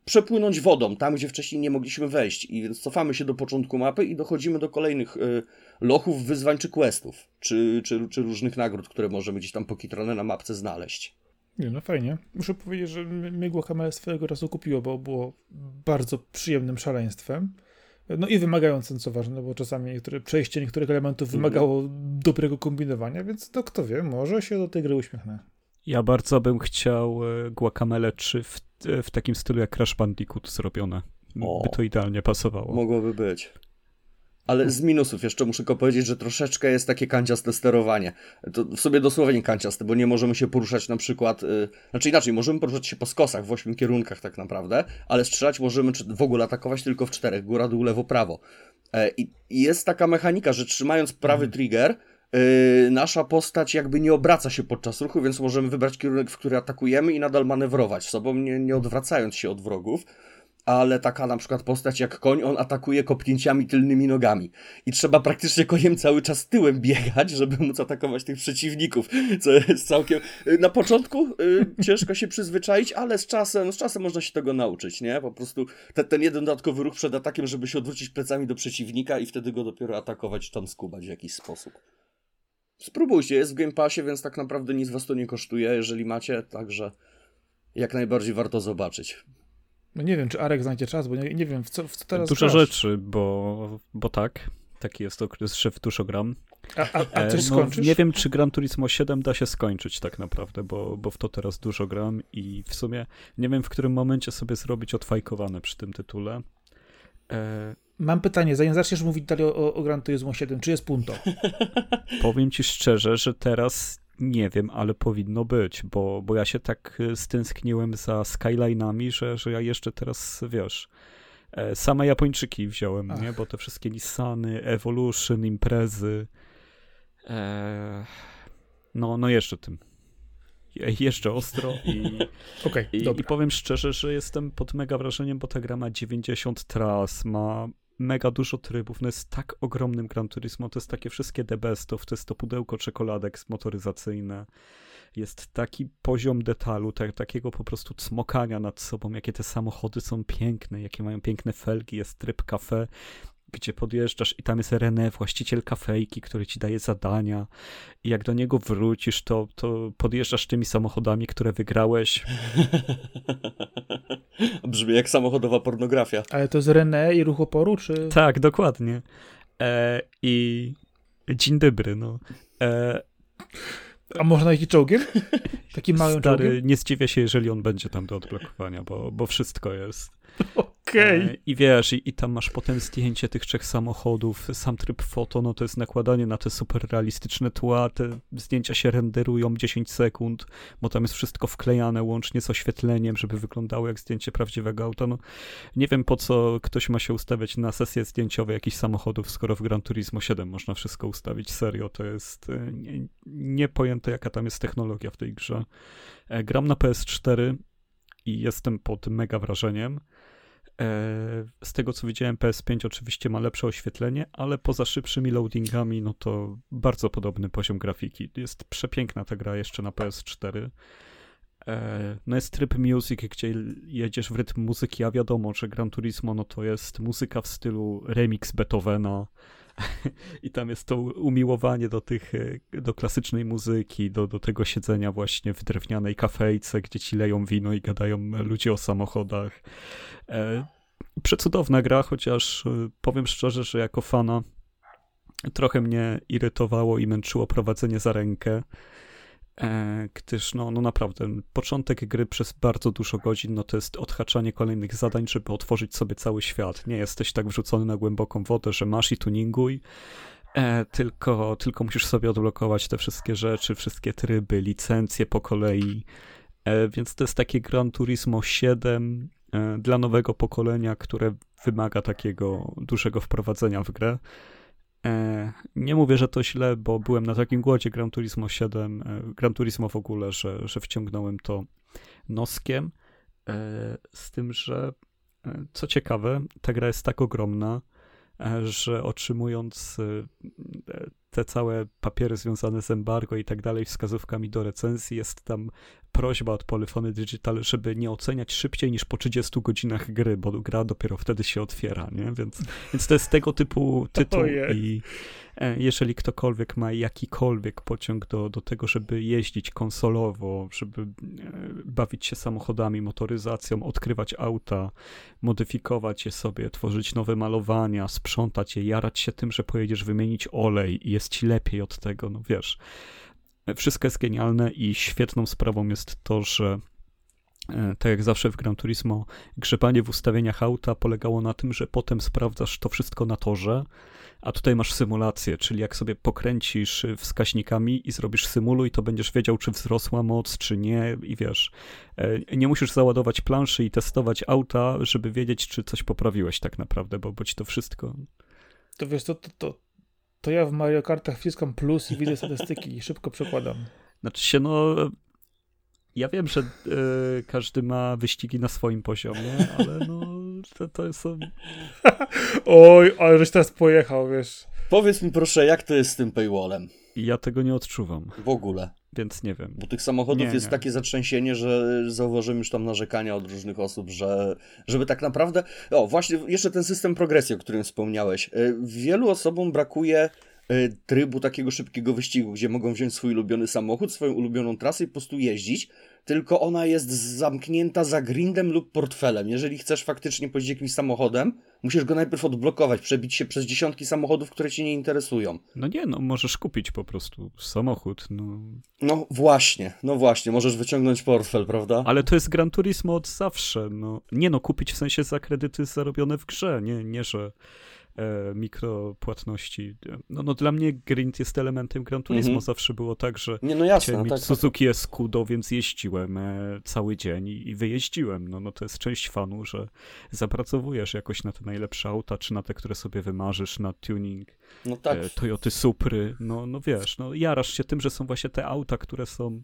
przepłynąć wodą, tam gdzie wcześniej nie mogliśmy wejść. I więc cofamy się do początku mapy i dochodzimy do kolejnych y, lochów, wyzwań czy questów, czy, czy, czy różnych nagród, które możemy gdzieś tam pokitrane na mapce znaleźć. Nie, no fajnie. Muszę powiedzieć, że mygło kamerę swojego razu kupiło, bo było bardzo przyjemnym szaleństwem. No i wymagającym, co ważne, bo czasami niektóre, przejście niektórych elementów mhm. wymagało dobrego kombinowania, więc to kto wie, może się do tej gry uśmiechnę. Ja bardzo bym chciał e, Guacamele 3 w, e, w takim stylu jak Crash Bandicoot zrobione. O, by to idealnie pasowało. Mogłoby być. Ale z minusów jeszcze muszę tylko powiedzieć, że troszeczkę jest takie kanciaste sterowanie. To w sobie dosłownie kanciaste, bo nie możemy się poruszać na przykład, yy, znaczy inaczej, możemy poruszać się po skosach w ośmiu kierunkach tak naprawdę, ale strzelać możemy, czy w ogóle atakować tylko w czterech, góra, dół, lewo, prawo. E, I jest taka mechanika, że trzymając prawy mhm. trigger, Yy, nasza postać jakby nie obraca się podczas ruchu, więc możemy wybrać kierunek, w który atakujemy i nadal manewrować sobą, nie, nie odwracając się od wrogów ale taka na przykład postać jak koń, on atakuje kopnięciami tylnymi nogami. I trzeba praktycznie koniem cały czas tyłem biegać, żeby móc atakować tych przeciwników, co jest całkiem... Na początku y, ciężko się przyzwyczaić, ale z czasem, z czasem można się tego nauczyć, nie? Po prostu te, ten jeden dodatkowy ruch przed atakiem, żeby się odwrócić plecami do przeciwnika i wtedy go dopiero atakować, tam skubać w jakiś sposób. Spróbujcie, jest w Game Passie, więc tak naprawdę nic was to nie kosztuje, jeżeli macie, także jak najbardziej warto zobaczyć. No nie wiem, czy Arek znajdzie czas, bo nie, nie wiem, w co, w co teraz Dużo grasz? rzeczy, bo, bo tak. Taki jest okres szef dużo gram. A, a, a coś e, no, Nie wiem, czy Gran Turismo 7 da się skończyć tak naprawdę, bo, bo w to teraz dużo gram i w sumie nie wiem, w którym momencie sobie zrobić odfajkowane przy tym tytule. E... Mam pytanie, zanim zaczniesz mówić dalej o, o Gran Turismo 7, czy jest punto? Powiem ci szczerze, że teraz nie wiem, ale powinno być, bo, bo ja się tak e, stęskniłem za Skyline'ami, że, że ja jeszcze teraz, wiesz, e, same Japończyki wziąłem, Ach. nie? Bo te wszystkie Nissany, Evolution, imprezy. E, no, no jeszcze tym. Jeszcze ostro i, okay, i, i, powiem szczerze, że jestem pod mega wrażeniem, bo ta gra ma 90 tras, ma mega dużo trybów, no jest tak ogromnym Gran Turismo, to jest takie wszystkie the best to jest to pudełko czekoladek motoryzacyjne, jest taki poziom detalu, tak, takiego po prostu cmokania nad sobą, jakie te samochody są piękne, jakie mają piękne felgi, jest tryb kafe, gdzie podjeżdżasz i tam jest René, właściciel kafejki, który ci daje zadania i jak do niego wrócisz, to, to podjeżdżasz tymi samochodami, które wygrałeś. Brzmi jak samochodowa pornografia. Ale to jest René i ruch oporu, czy? Tak, dokładnie. E, I dzień dobry, no. E, a można jeździć czołgiem? Takim małym Stary, czołgiem? nie zdziwię się, jeżeli on będzie tam do odblokowania, bo, bo wszystko jest. Okay. I wiesz, i, i, tam masz potem zdjęcie tych trzech samochodów, sam tryb foto, no to jest nakładanie na te super realistyczne tła, te zdjęcia się renderują 10 sekund, bo tam jest wszystko wklejane łącznie z oświetleniem, żeby wyglądało jak zdjęcie prawdziwego auta. No, nie wiem po co ktoś ma się ustawiać na sesje zdjęciowe jakichś samochodów, skoro w Gran Turismo 7 można wszystko ustawić. Serio, to jest e, nie, niepojęte jaka tam jest technologia w tej grze. E, gram na PS4 i jestem pod mega wrażeniem. E, z tego co widziałem, PS5 oczywiście ma lepsze oświetlenie, ale poza szybszymi loadingami, no to bardzo podobny poziom grafiki. Jest przepiękna ta gra jeszcze na PS4. E, no jest tryb music, gdzie jedziesz w rytm muzyki, a wiadomo, że Gran Turismo no to jest muzyka w stylu remix Beethovena, I tam jest to umiłowanie do tych, e, do klasycznej muzyki, do, do tego siedzenia właśnie w drewnianej kafejce, gdzie ci leją wino i gadają ludzie o samochodach. E, przecudowna gra, chociaż e, powiem szczerze, że jako fana trochę mnie irytowało i męczyło prowadzenie za rękę. E, gdyż no, no naprawdę, początek gry przez bardzo dużo godzin, no to jest odhaczanie kolejnych zadań, żeby otworzyć sobie cały świat. Nie jesteś tak wrzucony na głęboką wodę, że masz i tuninguj, E, tylko, tylko musisz sobie odblokować te wszystkie rzeczy, wszystkie tryby, licencje po kolei. E, więc to jest takie Gran Turismo 7 e, dla nowego pokolenia, które wymaga takiego dużego wprowadzenia w grę. E, nie mówię, że to źle, bo byłem na takim głodzie Gran Turismo 7, e, Gran Turismo w ogóle, że, że wciągnąłem to noskiem. E, z tym, że co ciekawe, ta gra jest tak ogromna, że otrzymując te całe papiery związane z embargo i tak dalej, wskazówkami do recenzji, jest tam prośba od Polyfony Digital, żeby nie oceniać szybciej niż po 30 godzinach gry, bo gra dopiero wtedy się otwiera, nie? Więc, więc to jest tego typu tytuł i e, jeżeli ktokolwiek ma jakikolwiek pociąg do, do tego, żeby jeździć konsolowo, żeby e, bawić się samochodami, motoryzacją, odkrywać auta, modyfikować je sobie, tworzyć nowe malowania, sprzątać je, jarać się tym, że pojedziesz wymienić olej i jest ci lepiej od tego, no wiesz. Wszystko jest genialne i świetną sprawą jest to, że e, tak jak zawsze w Gran Turismo, grzebanie w ustawieniach auta polegało na tym, że potem sprawdzasz to wszystko na torze, a tutaj masz symulację, czyli jak sobie pokręcisz wskaźnikami i zrobisz symuluj, to będziesz wiedział, czy wzrosła moc, czy nie i wiesz, e, nie musisz załadować planszy i testować auta, żeby wiedzieć, czy coś poprawiłeś tak naprawdę, bo, bo ci to wszystko... To wiesz, to, to, to, to ja w Mario Kartach wciskam plus i widzę statystyki i szybko przekładam. Znaczy się, no... Ja wiem, że y, każdy ma wyścigi na swoim poziomie, ale no to, to są... Oj, ale żeś teraz pojechał, wiesz. Powiedz mi proszę, jak to jest z tym paywallem? Ja tego nie odczuwam. W ogóle. Więc nie wiem. Bo tych samochodów nie, jest nie. takie zatrzęsienie, że zauważyłem już tam narzekania od różnych osób, że żeby tak naprawdę. O, właśnie, jeszcze ten system progresji, o którym wspomniałeś. Y, wielu osobom brakuje trybu takiego szybkiego wyścigu, gdzie mogą wziąć swój ulubiony samochód, swoją ulubioną trasę i po prostu jeździć tylko ona jest zamknięta za grindem lub portfelem. Jeżeli chcesz faktycznie pojeździć jakimś samochodem, musisz go najpierw odblokować, przebić się przez dziesiątki samochodów, które cię nie interesują. No nie, no możesz kupić po prostu samochód. No, no właśnie, no właśnie, możesz wyciągnąć portfel, prawda? Ale to jest Gran Turismo od zawsze. No, nie no, kupić w sensie za kredyty zarobione w grze, nie, nie że e, mikropłatności. No, no dla mnie grind jest elementem Gran Turismo. Mhm. Zawsze było tak, że nie, no jasne, chciałem mieć tak, Suzuki tak. Escudo, więc jeździłem e, cały dzień i, i wyjeździłem. No, no to jest część fanu, że zapracowujesz jakoś na te najlepsze auta, czy na te, które sobie wymarzysz, na tuning no tak. e, Toyoty Supry. No, no wiesz, no jarasz się tym, że są właśnie te auta, które są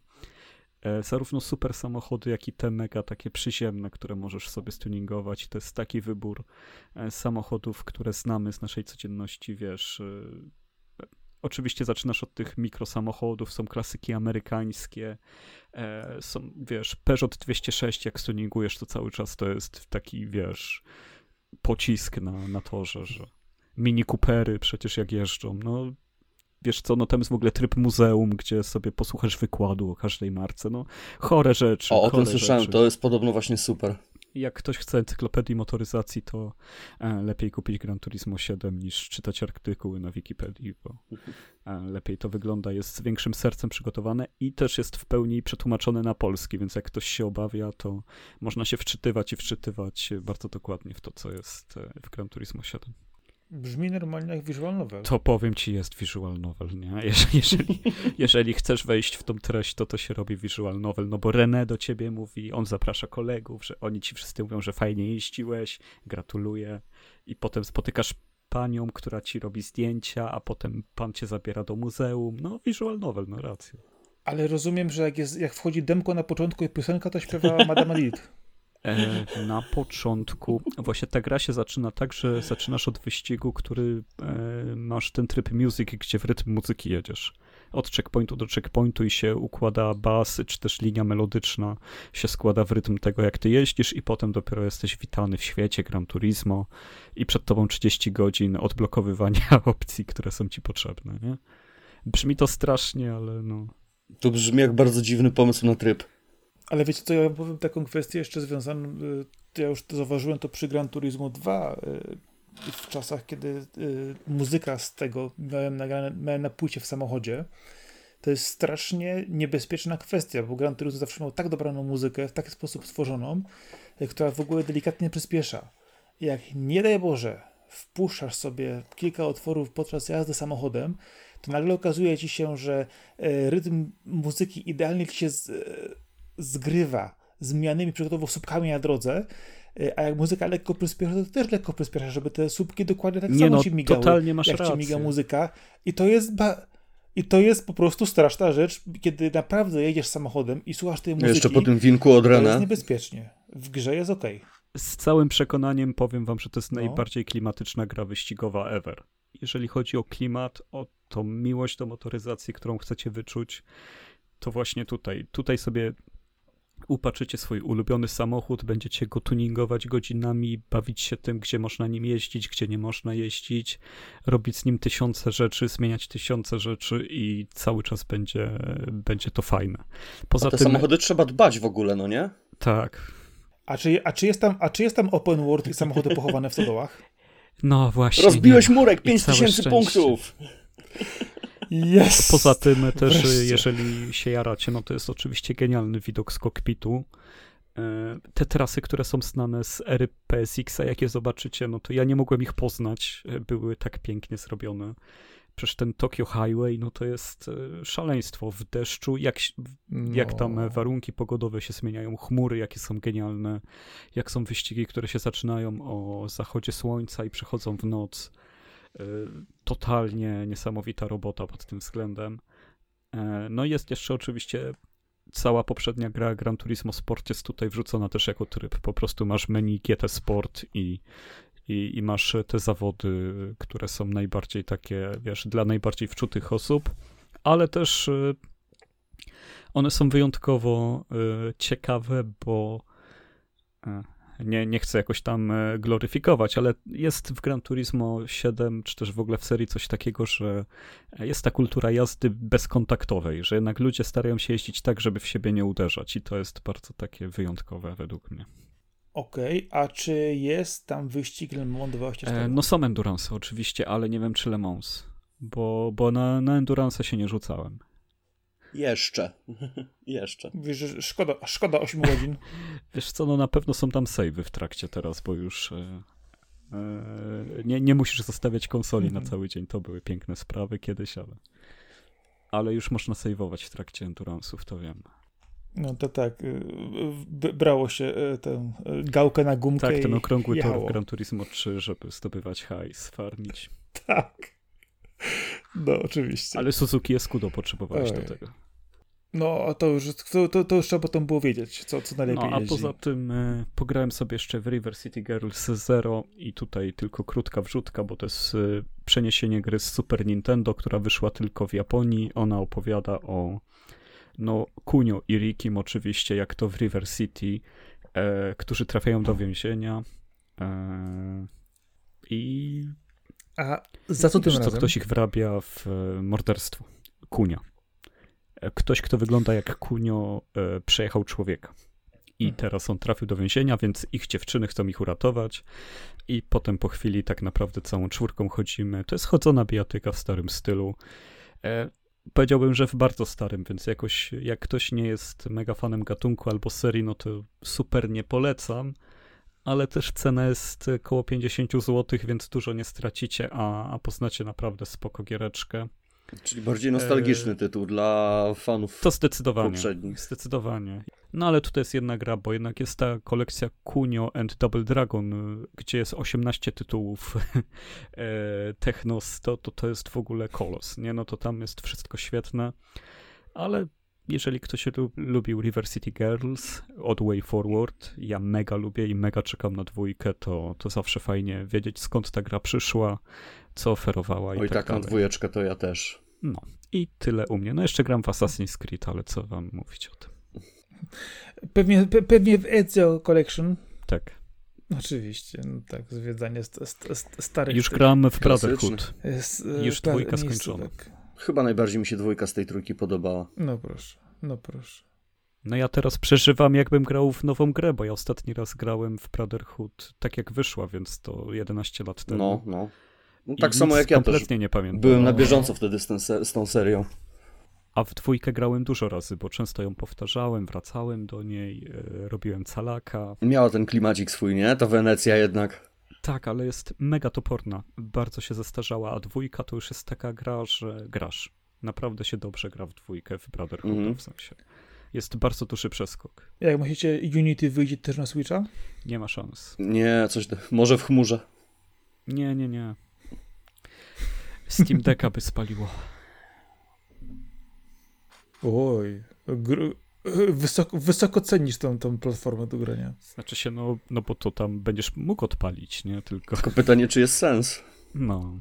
zarówno super samochody, jak i te mega takie przyziemne, które możesz sobie stuningować. To jest taki wybór e, samochodów, które znamy z naszej codzienności, wiesz. E, oczywiście zaczynasz od tych mikrosamochodów, są klasyki amerykańskie, są, wiesz, Peugeot 206, jak stuningujesz, to cały czas to jest taki, wiesz, pocisk na, na torze, że Mini Coopery przecież jak jeżdżą, no wiesz co, no tam jest w ogóle tryb muzeum, gdzie sobie posłuchasz wykładu o każdej marce, no chore rzeczy. O, o tym słyszałem, rzeczy. to jest podobno właśnie super. Jak ktoś chce encyklopedii motoryzacji, to e, lepiej kupić Gran Turismo 7 niż czytać artykuły na Wikipedii, bo e, lepiej to wygląda, jest z większym sercem przygotowane i też jest w pełni przetłumaczone na polski, więc jak ktoś się obawia, to można się wczytywać i wczytywać bardzo dokładnie w to, co jest e, w Gran Turismo 7. Brzmi normalnie jak visual novel. To powiem ci, jest visual novel, nie? Jeżeli, jeżeli, jeżeli chcesz wejść w tą treść, to to się robi visual novel, no bo René do ciebie mówi, on zaprasza kolegów, że oni ci wszyscy mówią, że fajnie jeździłeś, gratuluję i potem spotykasz panią, która ci robi zdjęcia, a potem pan cię zabiera do muzeum. No, visual novel, no racja. Ale rozumiem, że jak, jest, jak wchodzi demko na początku i piosenka, to śpiewa Madame Edith. E, na początku, właśnie ta gra się zaczyna tak, że zaczynasz od wyścigu, który e, masz ten tryb music, gdzie w rytm muzyki jedziesz. Od checkpointu do checkpointu i się układa bas, czy też linia melodyczna się składa w rytm tego, jak ty jeździsz i potem dopiero jesteś witany w świecie Gran Turismo i przed tobą 30 godzin odblokowywania opcji, które są ci potrzebne, nie? Brzmi to strasznie, ale no... To brzmi jak bardzo dziwny pomysł na tryb. Ale wiecie co, ja powiem taką kwestię jeszcze związaną, y, ja już to zauważyłem to przy Gran Turismo 2, y, w czasach, kiedy y, muzyka z tego miałem, nagrane, miałem na płycie w samochodzie, to jest strasznie niebezpieczna kwestia, bo Gran Turismo zawsze miał tak dobraną muzykę, w taki sposób stworzoną, która w ogóle delikatnie przyspiesza. Jak nie daj Boże, wpuszczasz sobie kilka otworów podczas jazdy samochodem, to nagle okazuje ci się, że rytm muzyki idealnie ci się z, zgrywa z mijanymi przykładowo słupkami na drodze, e, a jak muzyka lekko przyspiesza, to też lekko przyspiesza, żeby te słupki dokładnie tak Nie samo no, ci migały, totalnie masz jak ci rację. miga muzyka. I to jest ba- i to jest po prostu straszna rzecz, kiedy naprawdę jedziesz samochodem i słuchasz tej muzyki. Jeszcze po tym winku od to jest niebezpiecznie. W grze jest okej. Z całym przekonaniem powiem wam, że to jest No. najbardziej klimatyczna gra wyścigowa ever. Jeżeli chodzi o klimat, o tą miłość do motoryzacji, którą chcecie wyczuć, to właśnie tutaj. Tutaj sobie upatrzycie swój ulubiony samochód, będziecie go tuningować godzinami, bawić się tym, gdzie można nim jeździć, gdzie nie można jeździć, robić z nim tysiące rzeczy, zmieniać tysiące rzeczy i cały czas będzie, będzie to fajne. Poza te tym, samochody trzeba dbać w ogóle, no nie? tak, A czy, a, czy jest tam, a czy jest tam open world i samochody pochowane w stodołach? no właśnie. Rozbiłeś nie. murek, I 5000 całe punktów! Yes! Poza tym też, Wreszcie. jeżeli się jaracie, no to jest oczywiście genialny widok z kokpitu. E, Te trasy, które są znane z ery PSX-a, jak je zobaczycie, no to ja nie mogłem ich poznać, e, były tak pięknie zrobione. Przecież ten Tokyo Highway, no to jest e, szaleństwo w deszczu, jak, jak tam No. warunki pogodowe się zmieniają, chmury jakie są genialne, jak są wyścigi, które się zaczynają o zachodzie słońca i przechodzą w noc. E, Totalnie niesamowita robota pod tym względem. E, No i jest jeszcze oczywiście cała poprzednia gra Gran Turismo Sport jest tutaj wrzucona też jako tryb. Po prostu masz menu GT Sport i, i, i masz te zawody, które są najbardziej takie, wiesz, dla najbardziej wczutych osób, ale też e, one są wyjątkowo e, ciekawe, bo e, nie, nie chcę jakoś tam e, gloryfikować, ale jest w Gran Turismo 7, czy też w ogóle w serii coś takiego, że jest ta kultura jazdy bezkontaktowej, że jednak ludzie starają się jeździć tak, żeby w siebie nie uderzać i to jest bardzo takie wyjątkowe według mnie. Okej, a czy jest tam wyścig Le Mans 24? E, no są endurance oczywiście, ale nie wiem czy Le Mans, bo, bo na, na endurance się nie rzucałem. Jeszcze. Jeszcze. Wiesz, szkoda, szkoda 8 godzin. Wiesz co, no na pewno są tam savey w trakcie teraz, bo już e, e, nie, nie musisz zostawiać konsoli na Mhm. cały dzień. To były piękne sprawy kiedyś, ale ale już można saveować w trakcie endurance'ów, to wiem. No to tak, y, brało się y, tę y, gałkę na gumkę Tak, ten i okrągły tor w Gran Turismo 3, żeby zdobywać hajs, farmić. Tak. No, oczywiście. Ale Suzuki Escudo potrzebowałeś do tego. No, a to już, to, to, to już trzeba potem było wiedzieć, co, co najlepiej No, a jeździ. poza tym e, pograłem sobie jeszcze w River City Girls Zero i tutaj tylko krótka wrzutka, bo to jest e, przeniesienie gry z Super Nintendo, która wyszła tylko w Japonii. Ona opowiada o no, Kunio i Rikim oczywiście, jak to w River City, e, którzy trafiają do więzienia e, i A za co tym Wiesz co, razem? ktoś ich wrabia w e, morderstwo. Kunia. E, Ktoś, kto wygląda jak Kunio, e, przejechał człowieka. I Mhm. teraz on trafił do więzienia, więc ich dziewczyny chcą ich uratować. I potem po chwili tak naprawdę całą czwórką chodzimy. To jest chodzona bijatyka w starym stylu. E, powiedziałbym, że w bardzo starym, więc jakoś jak ktoś nie jest mega fanem gatunku albo serii, no to super nie polecam. Ale też cena jest około 50 zł, więc dużo nie stracicie, a, a poznacie naprawdę spoko giereczkę. Czyli bardziej nostalgiczny tytuł dla fanów To zdecydowanie. poprzednich. Zdecydowanie. No ale tutaj jest jedna gra, bo jednak jest ta kolekcja Kunio and Double Dragon, gdzie jest 18 tytułów e, Technos, to, to to jest w ogóle kolos, nie? No to tam jest wszystko świetne, ale jeżeli ktoś lu- lubił River City Girls, Odd Way Forward, ja mega lubię i mega czekam na dwójkę, to, to zawsze fajnie wiedzieć skąd ta gra przyszła, co oferowała i Oj, tak taką dalej. dwójeczkę to ja też. No i tyle u mnie. No jeszcze gram w Assassin's Creed, ale co wam mówić o tym? Pewnie, pe, pewnie w Ezio Collection. Tak. Oczywiście, no tak, zwiedzanie st, st, st, starych... Już gram w. Brotherhood. e, już dwójka skończona. Chyba najbardziej mi się dwójka z tej trójki podobała. No proszę, no proszę. No ja teraz przeżywam, jakbym grał w nową grę, bo ja ostatni raz grałem w Brotherhood tak jak wyszła, więc to 11 lat temu. No, no. no I tak samo nic jak ja też. kompletnie nie pamiętam. Byłem na No. bieżąco wtedy z, ten z tą serią. A w dwójkę grałem dużo razy, bo często ją powtarzałem, wracałem do niej, e, robiłem calaka. Miała ten klimacik swój, nie? Ta Wenecja jednak. Tak, ale jest mega toporna. Bardzo się zestarzała, a dwójka to już jest taka gra, że grasz. Naprawdę się dobrze gra w dwójkę, w Brotherhood Mhm. w sensie. Jest bardzo duży przeskok. Jak myślicie, Unity wyjdzie też na Switcha? Nie ma szans. Nie, coś, może w chmurze. Nie, nie, nie. Steam Decka by spaliło. Oj, gr- wysoko, wysoko cenisz tą, tą platformę do grania. Znaczy się, no, no bo to tam będziesz mógł odpalić, nie? Tylko, Tylko pytanie, czy jest sens. no.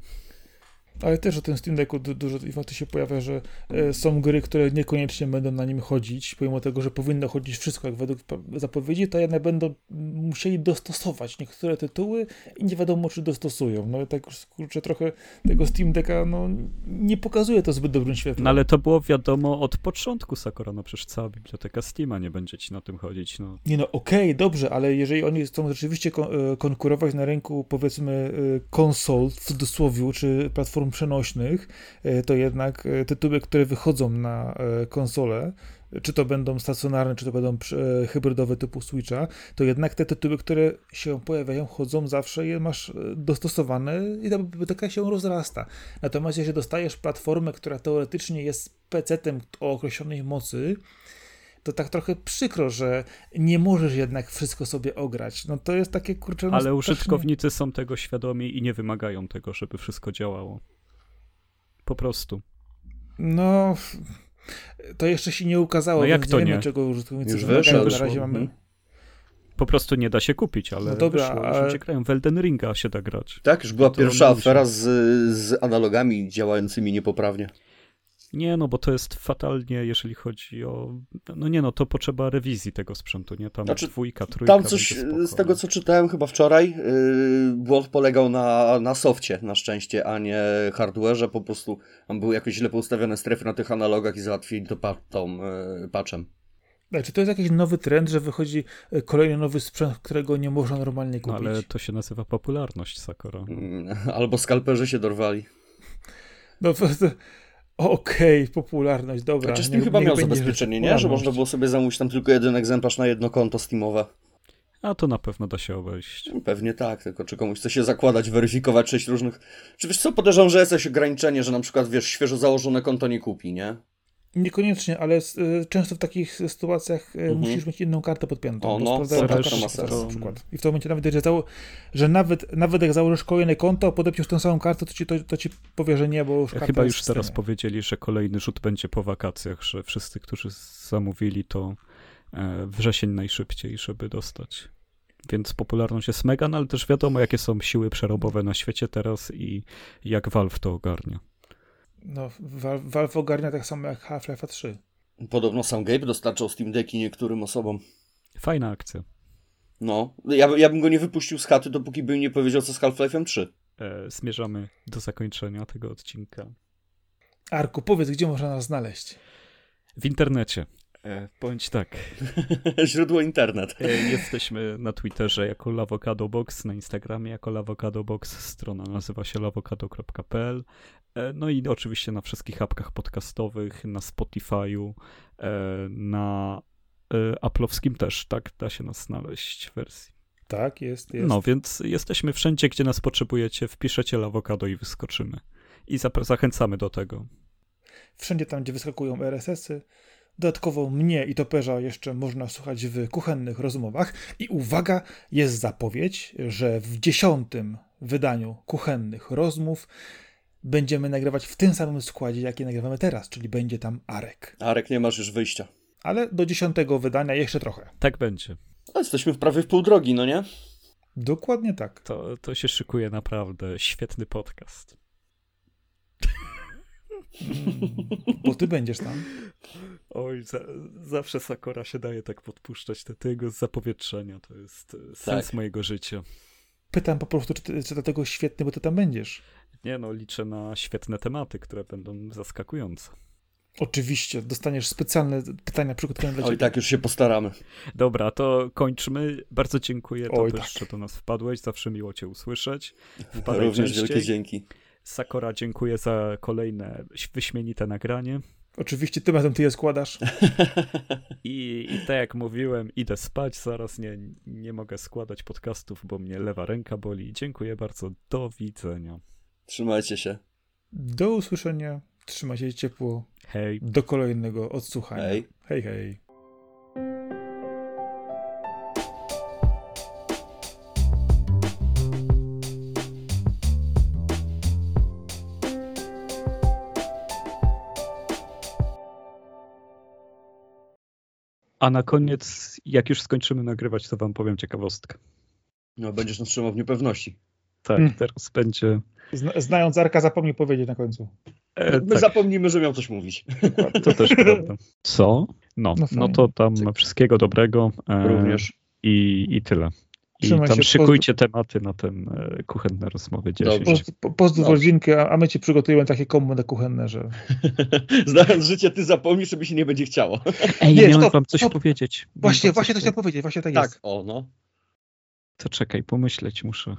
Ale też o tym Steam Decku du- dużo informacji się pojawia, że e, są gry, które niekoniecznie będą na nim chodzić, pomimo tego, że powinno chodzić wszystko jak według zapowiedzi, to jednak będą musieli dostosować niektóre tytuły i nie wiadomo, czy dostosują. No i tak już, kurczę, trochę tego Steam Decka, no nie pokazuje to zbyt dobrym świetle. no ale to było wiadomo od początku Sakura, no przecież cała biblioteka Steama nie będzie ci na tym chodzić, no. Nie no, okej, dobrze, ale jeżeli oni chcą rzeczywiście e, konkurować na rynku, powiedzmy, e, konsol w cudzysłowie, czy platform przenośnych, e, to jednak e, tytuły, które wychodzą na e, konsolę, czy to będą stacjonarne, czy to będą hybrydowe typu Switcha, to jednak te tytuły, które się pojawiają, chodzą zawsze, je masz dostosowane i ta biblioteka się rozrasta. Natomiast jeżeli dostajesz platformę, która teoretycznie jest PC-tem o określonej mocy, to tak trochę przykro, że nie możesz jednak wszystko sobie ograć. No to jest takie kurczę. No Ale strasznie- użytkownicy są tego świadomi i nie wymagają tego, żeby wszystko działało. Po prostu. No. To jeszcze się nie ukazało. No jak to nie? czego użytkownicy Już wymagają. wyszło, Na wyszło. razie mamy. Po prostu nie da się kupić, ale No dobra, wyszło, ale- że ludzie grają. W Elden Ringa się da grać. Tak, już była To pierwsza afera z, z analogami działającymi niepoprawnie. Nie, no bo to jest fatalnie, jeżeli chodzi o... No nie no, to potrzeba rewizji tego sprzętu, nie? Tam Znaczy, dwójka, trójka Tam coś, z tego no. co czytałem chyba wczoraj, yy, błąd polegał na, na softie na szczęście, a nie hardware'ze, po prostu tam były jakieś źle poustawione strefy na tych analogach i załatwili to pa, tą yy, patchem. Czy to jest jakiś nowy trend, że wychodzi e, kolejny nowy sprzęt, którego nie można normalnie No kupić? ale to się nazywa popularność Sakura. Mm, Albo skalperzy się dorwali. No to, okej, popularność, dobra. Znaczy Steam niech- chyba miał zabezpieczenie, nie? Że można było sobie zamówić tam tylko jeden egzemplarz na jedno konto Steamowe. A to na pewno da się obejść. Pewnie tak, tylko czy komuś chce się zakładać, weryfikować sześć różnych... Czy wiesz co, podejrzewam, że jest jakieś ograniczenie, że na przykład, wiesz, świeżo założone konto nie kupi, nie? Niekoniecznie, ale y, często w takich sytuacjach y, Mhm. musisz mieć inną kartę podpiętą. O, no, sprawdzają to też kartę ma sens. na przykład. I w tym momencie nawet, że, zało- że nawet, nawet jak założysz kolejne konto, podepniesz tą samą kartę, to ci, to, to ci powie, że nie, bo już karta Chyba jest już w teraz powiedzieli, że kolejny rzut będzie po wakacjach, że wszyscy, którzy zamówili to e, wrzesień najszybciej, żeby dostać. Więc popularność jest mega, no ale też wiadomo, jakie są siły przerobowe na świecie teraz i jak Valve to ogarnia. No, Val- Valve ogarnia tak samo jak Half-Life 3. Podobno sam Gabe dostarczał Steam Decki niektórym osobom. Fajna akcja. No, ja, ja bym go nie wypuścił z chaty, dopóki bym nie powiedział co z Half-Life'em 3. E, zmierzamy do zakończenia tego odcinka. Arku, powiedz, gdzie można nas znaleźć? W internecie. E, bądź tak. Źródło internet. E, Jesteśmy na Twitterze jako Lavocado Box, na Instagramie jako Lavocado Box, strona nazywa się lavocado.pl. E, No i oczywiście na wszystkich apkach podcastowych, na Spotify'u, e, na e, Apple'owskim też, tak da się nas znaleźć w wersji. Tak, jest, jest. No więc jesteśmy wszędzie, gdzie nas potrzebujecie, wpiszecie Lavocado i wyskoczymy. I zachęcamy do tego. Wszędzie tam, gdzie wyskakują RSS-y. Dodatkowo mnie i Toperza jeszcze można słuchać w kuchennych rozmowach. I uwaga, jest zapowiedź, że w dziesiątym wydaniu kuchennych rozmów będziemy nagrywać w tym samym składzie, jaki nagrywamy teraz, czyli będzie tam Arek. Arek, nie masz już wyjścia. Ale do dziesiątego wydania jeszcze trochę. Tak będzie. No, jesteśmy w prawie w pół drogi, no nie? Dokładnie tak. To, to się szykuje naprawdę świetny podcast. Bo ty będziesz tam. Oj, za, zawsze Sakura się daje tak podpuszczać do tego z zapowietrzenia. To jest e, sens Tak. mojego życia. Pytam po prostu, czy, ty, czy dlatego świetny, bo ty tam będziesz. Nie no, liczę na świetne tematy, które będą zaskakujące. Oczywiście, dostaniesz specjalne pytania przygotowane dla Oj, ciebie. tak, już się postaramy. Dobra, to kończmy. Bardzo dziękuję, Oj, to tak. że do nas wpadłeś. Zawsze miło cię usłyszeć. Wpadaj Również częściej. wielkie dzięki. Sakura, dziękuję za kolejne wyśmienite nagranie. Oczywiście tym razem ty je składasz. I, I tak jak mówiłem, idę spać zaraz, nie, nie mogę składać podcastów, bo mnie lewa ręka boli. Dziękuję bardzo, do widzenia. Trzymajcie się. Do usłyszenia, trzymajcie się ciepło. Hej. Do kolejnego odsłuchania. Hej. Hej, hej. A na koniec, jak już skończymy nagrywać, to wam powiem ciekawostkę. No, będziesz nas trzymał w niepewności. Tak, Hmm. teraz będzie. Zna, znając Arka, zapomnij powiedzieć na końcu. E, My tak, zapomnimy, że miał coś mówić. to też prawda. Co? No, No no, to tam wszystkiego dobrego. E, Również. I, I tyle. I Trzymaj tam szykujcie tematy na ten e, kuchenne rozmowy 10. Dobrze. Po, po, pozdrów Dobrze. rodzinkę, a, a my ci przygotujemy takie kombo kuchenne, że... Znając życie, ty zapomnisz, żeby się nie będzie chciało. Ej, Nie, miałem stop, wam coś stop. powiedzieć. Właśnie, właśnie to coś chciałem powiedzieć, właśnie tak, Tak, jest. o no. To czekaj, pomyśleć muszę.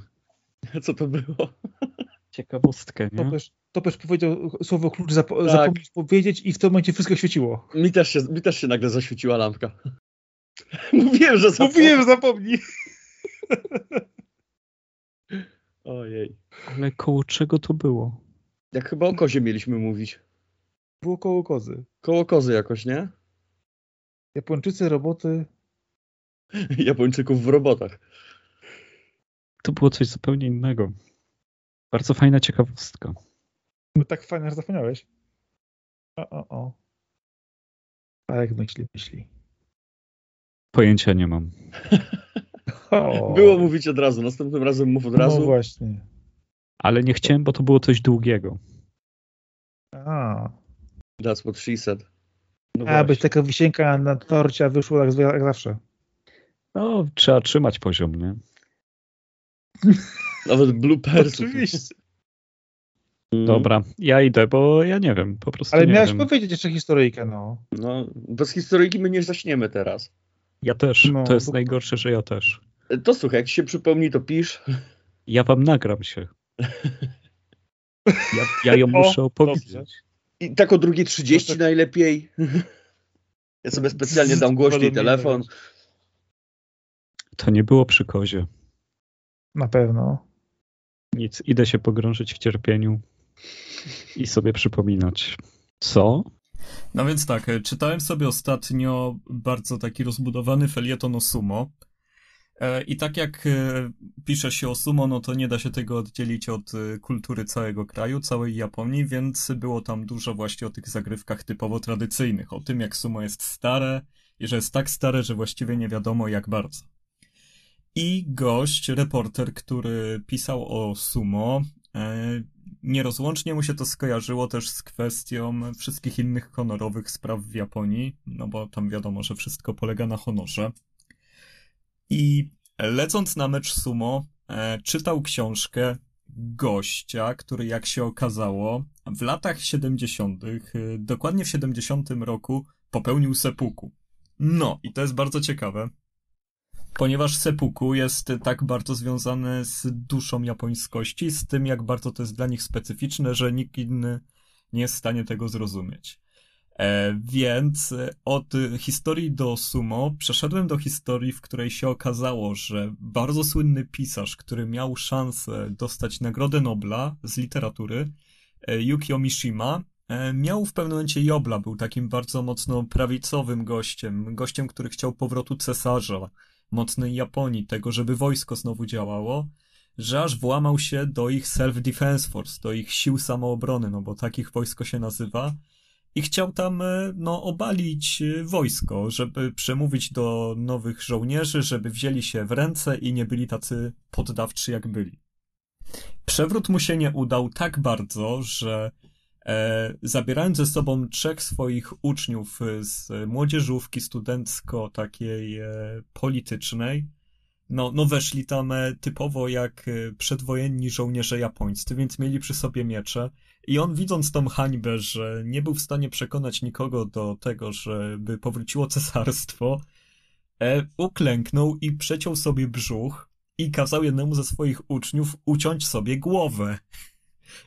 Co to było? Ciekawostkę, nie? Topesz, Topesz powiedział słowo klucz, zapo- Tak. zapomnieć powiedzieć i w tym momencie wszystko świeciło. Mi też się, mi też się nagle zaświeciła lampka. Mówiłem, że zapomnę. Mówiłem, że zapomnij. Ojej. Ale koło czego to było? Jak chyba o kozie mieliśmy mówić. Było koło kozy. Koło kozy jakoś, nie? Japończycy, roboty. Japończyków w robotach. To było coś zupełnie innego. Bardzo fajna ciekawostka. No tak fajnie, że zapomniałeś. O, o, o. A jak myśli, myśli. Pojęcia nie mam. Było mówić od razu, następnym razem mów od razu. No właśnie. Ale nie chciałem, bo to było coś długiego. A, That's what she said. No a być taka wisienka na torcie, a wyszło zwa- jak zawsze. No, trzeba trzymać poziom, nie? Nawet bloopersów. Oczywiście. Mm. Dobra, ja idę, bo ja nie wiem, po prostu Ale nie miałeś wiem. powiedzieć jeszcze historyjkę, no. No, bez historyjki my nie zaśniemy teraz. Ja też, No, to jest to- najgorsze, że ja też. To słuchaj, jak ci się przypomni, to pisz. Ja wam nagram się. Ja, ja ją muszę dobrze. opowiedzieć. I tak o 2.30 No tak. najlepiej. Ja sobie specjalnie dam głośniej telefon. To nie było przy kozie. Na pewno. Nic, idę się pogrążyć w cierpieniu i sobie przypominać. Co? No więc tak, e, czytałem sobie ostatnio bardzo taki rozbudowany felieton o sumo. E, I tak jak e, pisze się o sumo, no to nie da się tego oddzielić od kultury całego kraju, całej Japonii, więc było tam dużo właśnie o tych zagrywkach typowo tradycyjnych, o tym jak sumo jest stare i że jest tak stare, że właściwie nie wiadomo jak bardzo. I gość, reporter, który pisał o sumo, e, nierozłącznie mu się to skojarzyło też z kwestią wszystkich innych honorowych spraw w Japonii, no bo tam wiadomo, że wszystko polega na honorze. I lecąc na mecz sumo, e, czytał książkę gościa, który jak się okazało, w latach 70., e, dokładnie w 70 roku, popełnił sepuku. No, i to jest bardzo ciekawe, ponieważ sepuku jest tak bardzo związane z duszą japońskości, z tym jak bardzo to jest dla nich specyficzne, że nikt inny nie jest w stanie tego zrozumieć. E, więc od historii do sumo przeszedłem do historii, w której się okazało, że bardzo słynny pisarz, który miał szansę dostać Nagrodę Nobla z literatury, e, Yukio Mishima, e, miał w pewnym momencie Jobla, był takim bardzo mocno prawicowym gościem, gościem, który chciał powrotu cesarza, mocnej Japonii, tego, żeby wojsko znowu działało, że aż włamał się do ich Self-Defense Force, do ich sił samoobrony, no bo takich wojsko się nazywa, i chciał tam e, no, obalić e, wojsko, żeby przemówić do nowych żołnierzy, żeby wzięli się w ręce i nie byli tacy poddawczy jak byli. Przewrót mu się nie udał tak bardzo, że zabierając ze sobą trzech swoich uczniów e, z młodzieżówki studencko takiej e, politycznej, no, no weszli tam e, typowo jak e, przedwojenni żołnierze japońscy, więc mieli przy sobie miecze. I on widząc tą hańbę, że nie był w stanie przekonać nikogo do tego, żeby powróciło cesarstwo, e, uklęknął i przeciął sobie brzuch i kazał jednemu ze swoich uczniów uciąć sobie głowę.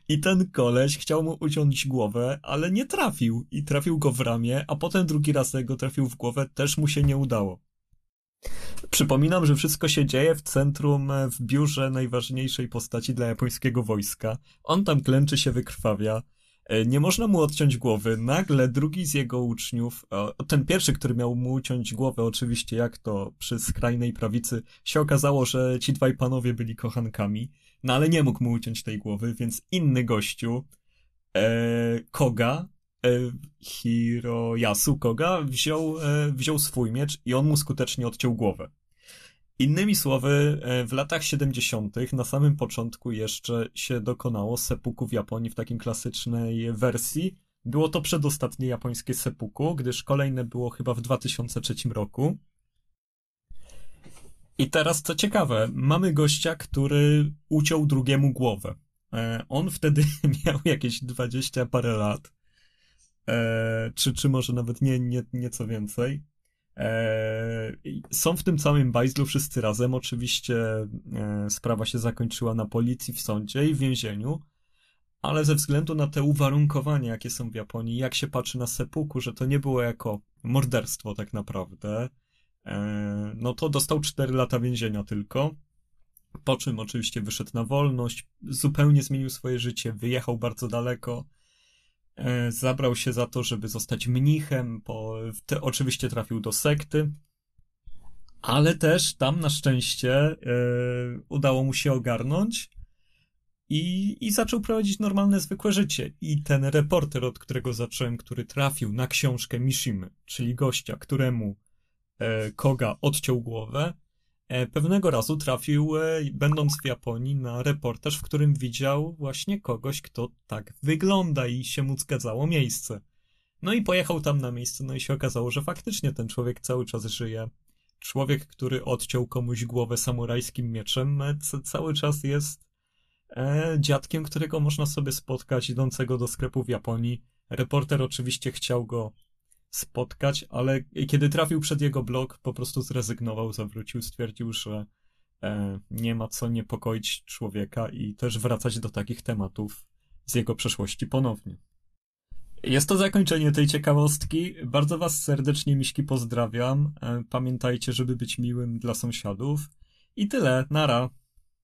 I ten koleś chciał mu uciąć głowę, ale nie trafił. I trafił go w ramię, a potem drugi raz go trafił w głowę, też mu się nie udało. Przypominam, że wszystko się dzieje w centrum, e, w biurze najważniejszej postaci dla japońskiego wojska. On tam klęczy się wykrwawia. E, nie można mu odciąć głowy. Nagle drugi z jego uczniów, ten pierwszy, który miał mu uciąć głowę, oczywiście jak to przy skrajnej prawicy, się okazało, że ci dwaj panowie byli kochankami, no ale nie mógł mu uciąć tej głowy, więc inny gościu, e, Koga, e, Hiroyasu Koga, wziął, e, wziął swój miecz i on mu skutecznie odciął głowę. Innymi słowy, e, w latach 70., na samym początku jeszcze się dokonało sepuku w Japonii w takiej klasycznej wersji. Było to przedostatnie japońskie sepuku, gdyż kolejne było chyba w 2003 roku. I teraz co ciekawe, mamy gościa, który uciął drugiemu głowę. E, on wtedy miał jakieś 20 parę lat. E, czy, czy może nawet nie, nie, nieco więcej. Eee, są w tym całym bajzlu wszyscy razem. Oczywiście e, sprawa się zakończyła na policji, w sądzie i w więzieniu, ale ze względu na te uwarunkowania, jakie są w Japonii, jak się patrzy na sepuku, że to nie było jako morderstwo tak naprawdę, e, no to dostał 4 lata więzienia tylko. Po czym oczywiście wyszedł na wolność, zupełnie zmienił swoje życie, wyjechał bardzo daleko E, zabrał się za to, żeby zostać mnichem, bo te, oczywiście trafił do sekty, ale też tam na szczęście e, udało mu się ogarnąć i, i zaczął prowadzić normalne, zwykłe życie. I ten reporter, od którego zacząłem, który trafił na książkę Mishimy, czyli gościa, któremu e, Koga odciął głowę, E, pewnego razu trafił, e, będąc w Japonii, na reportaż, w którym widział właśnie kogoś, kto tak wygląda i się mu zgadzało miejsce. No i pojechał tam na miejsce, no i się okazało, że faktycznie ten człowiek cały czas żyje. Człowiek, który odciął komuś głowę samurajskim mieczem, e, cały czas jest e, dziadkiem, którego można sobie spotkać idącego do sklepu w Japonii. Reporter oczywiście chciał go spotkać, ale kiedy trafił przed jego blok, po prostu zrezygnował, zawrócił, stwierdził, że e, nie ma co niepokoić człowieka i też wracać do takich tematów z jego przeszłości ponownie. Jest to zakończenie tej ciekawostki. Bardzo Was serdecznie, Miśki, pozdrawiam. E, pamiętajcie, żeby być miłym dla sąsiadów. I tyle. Nara.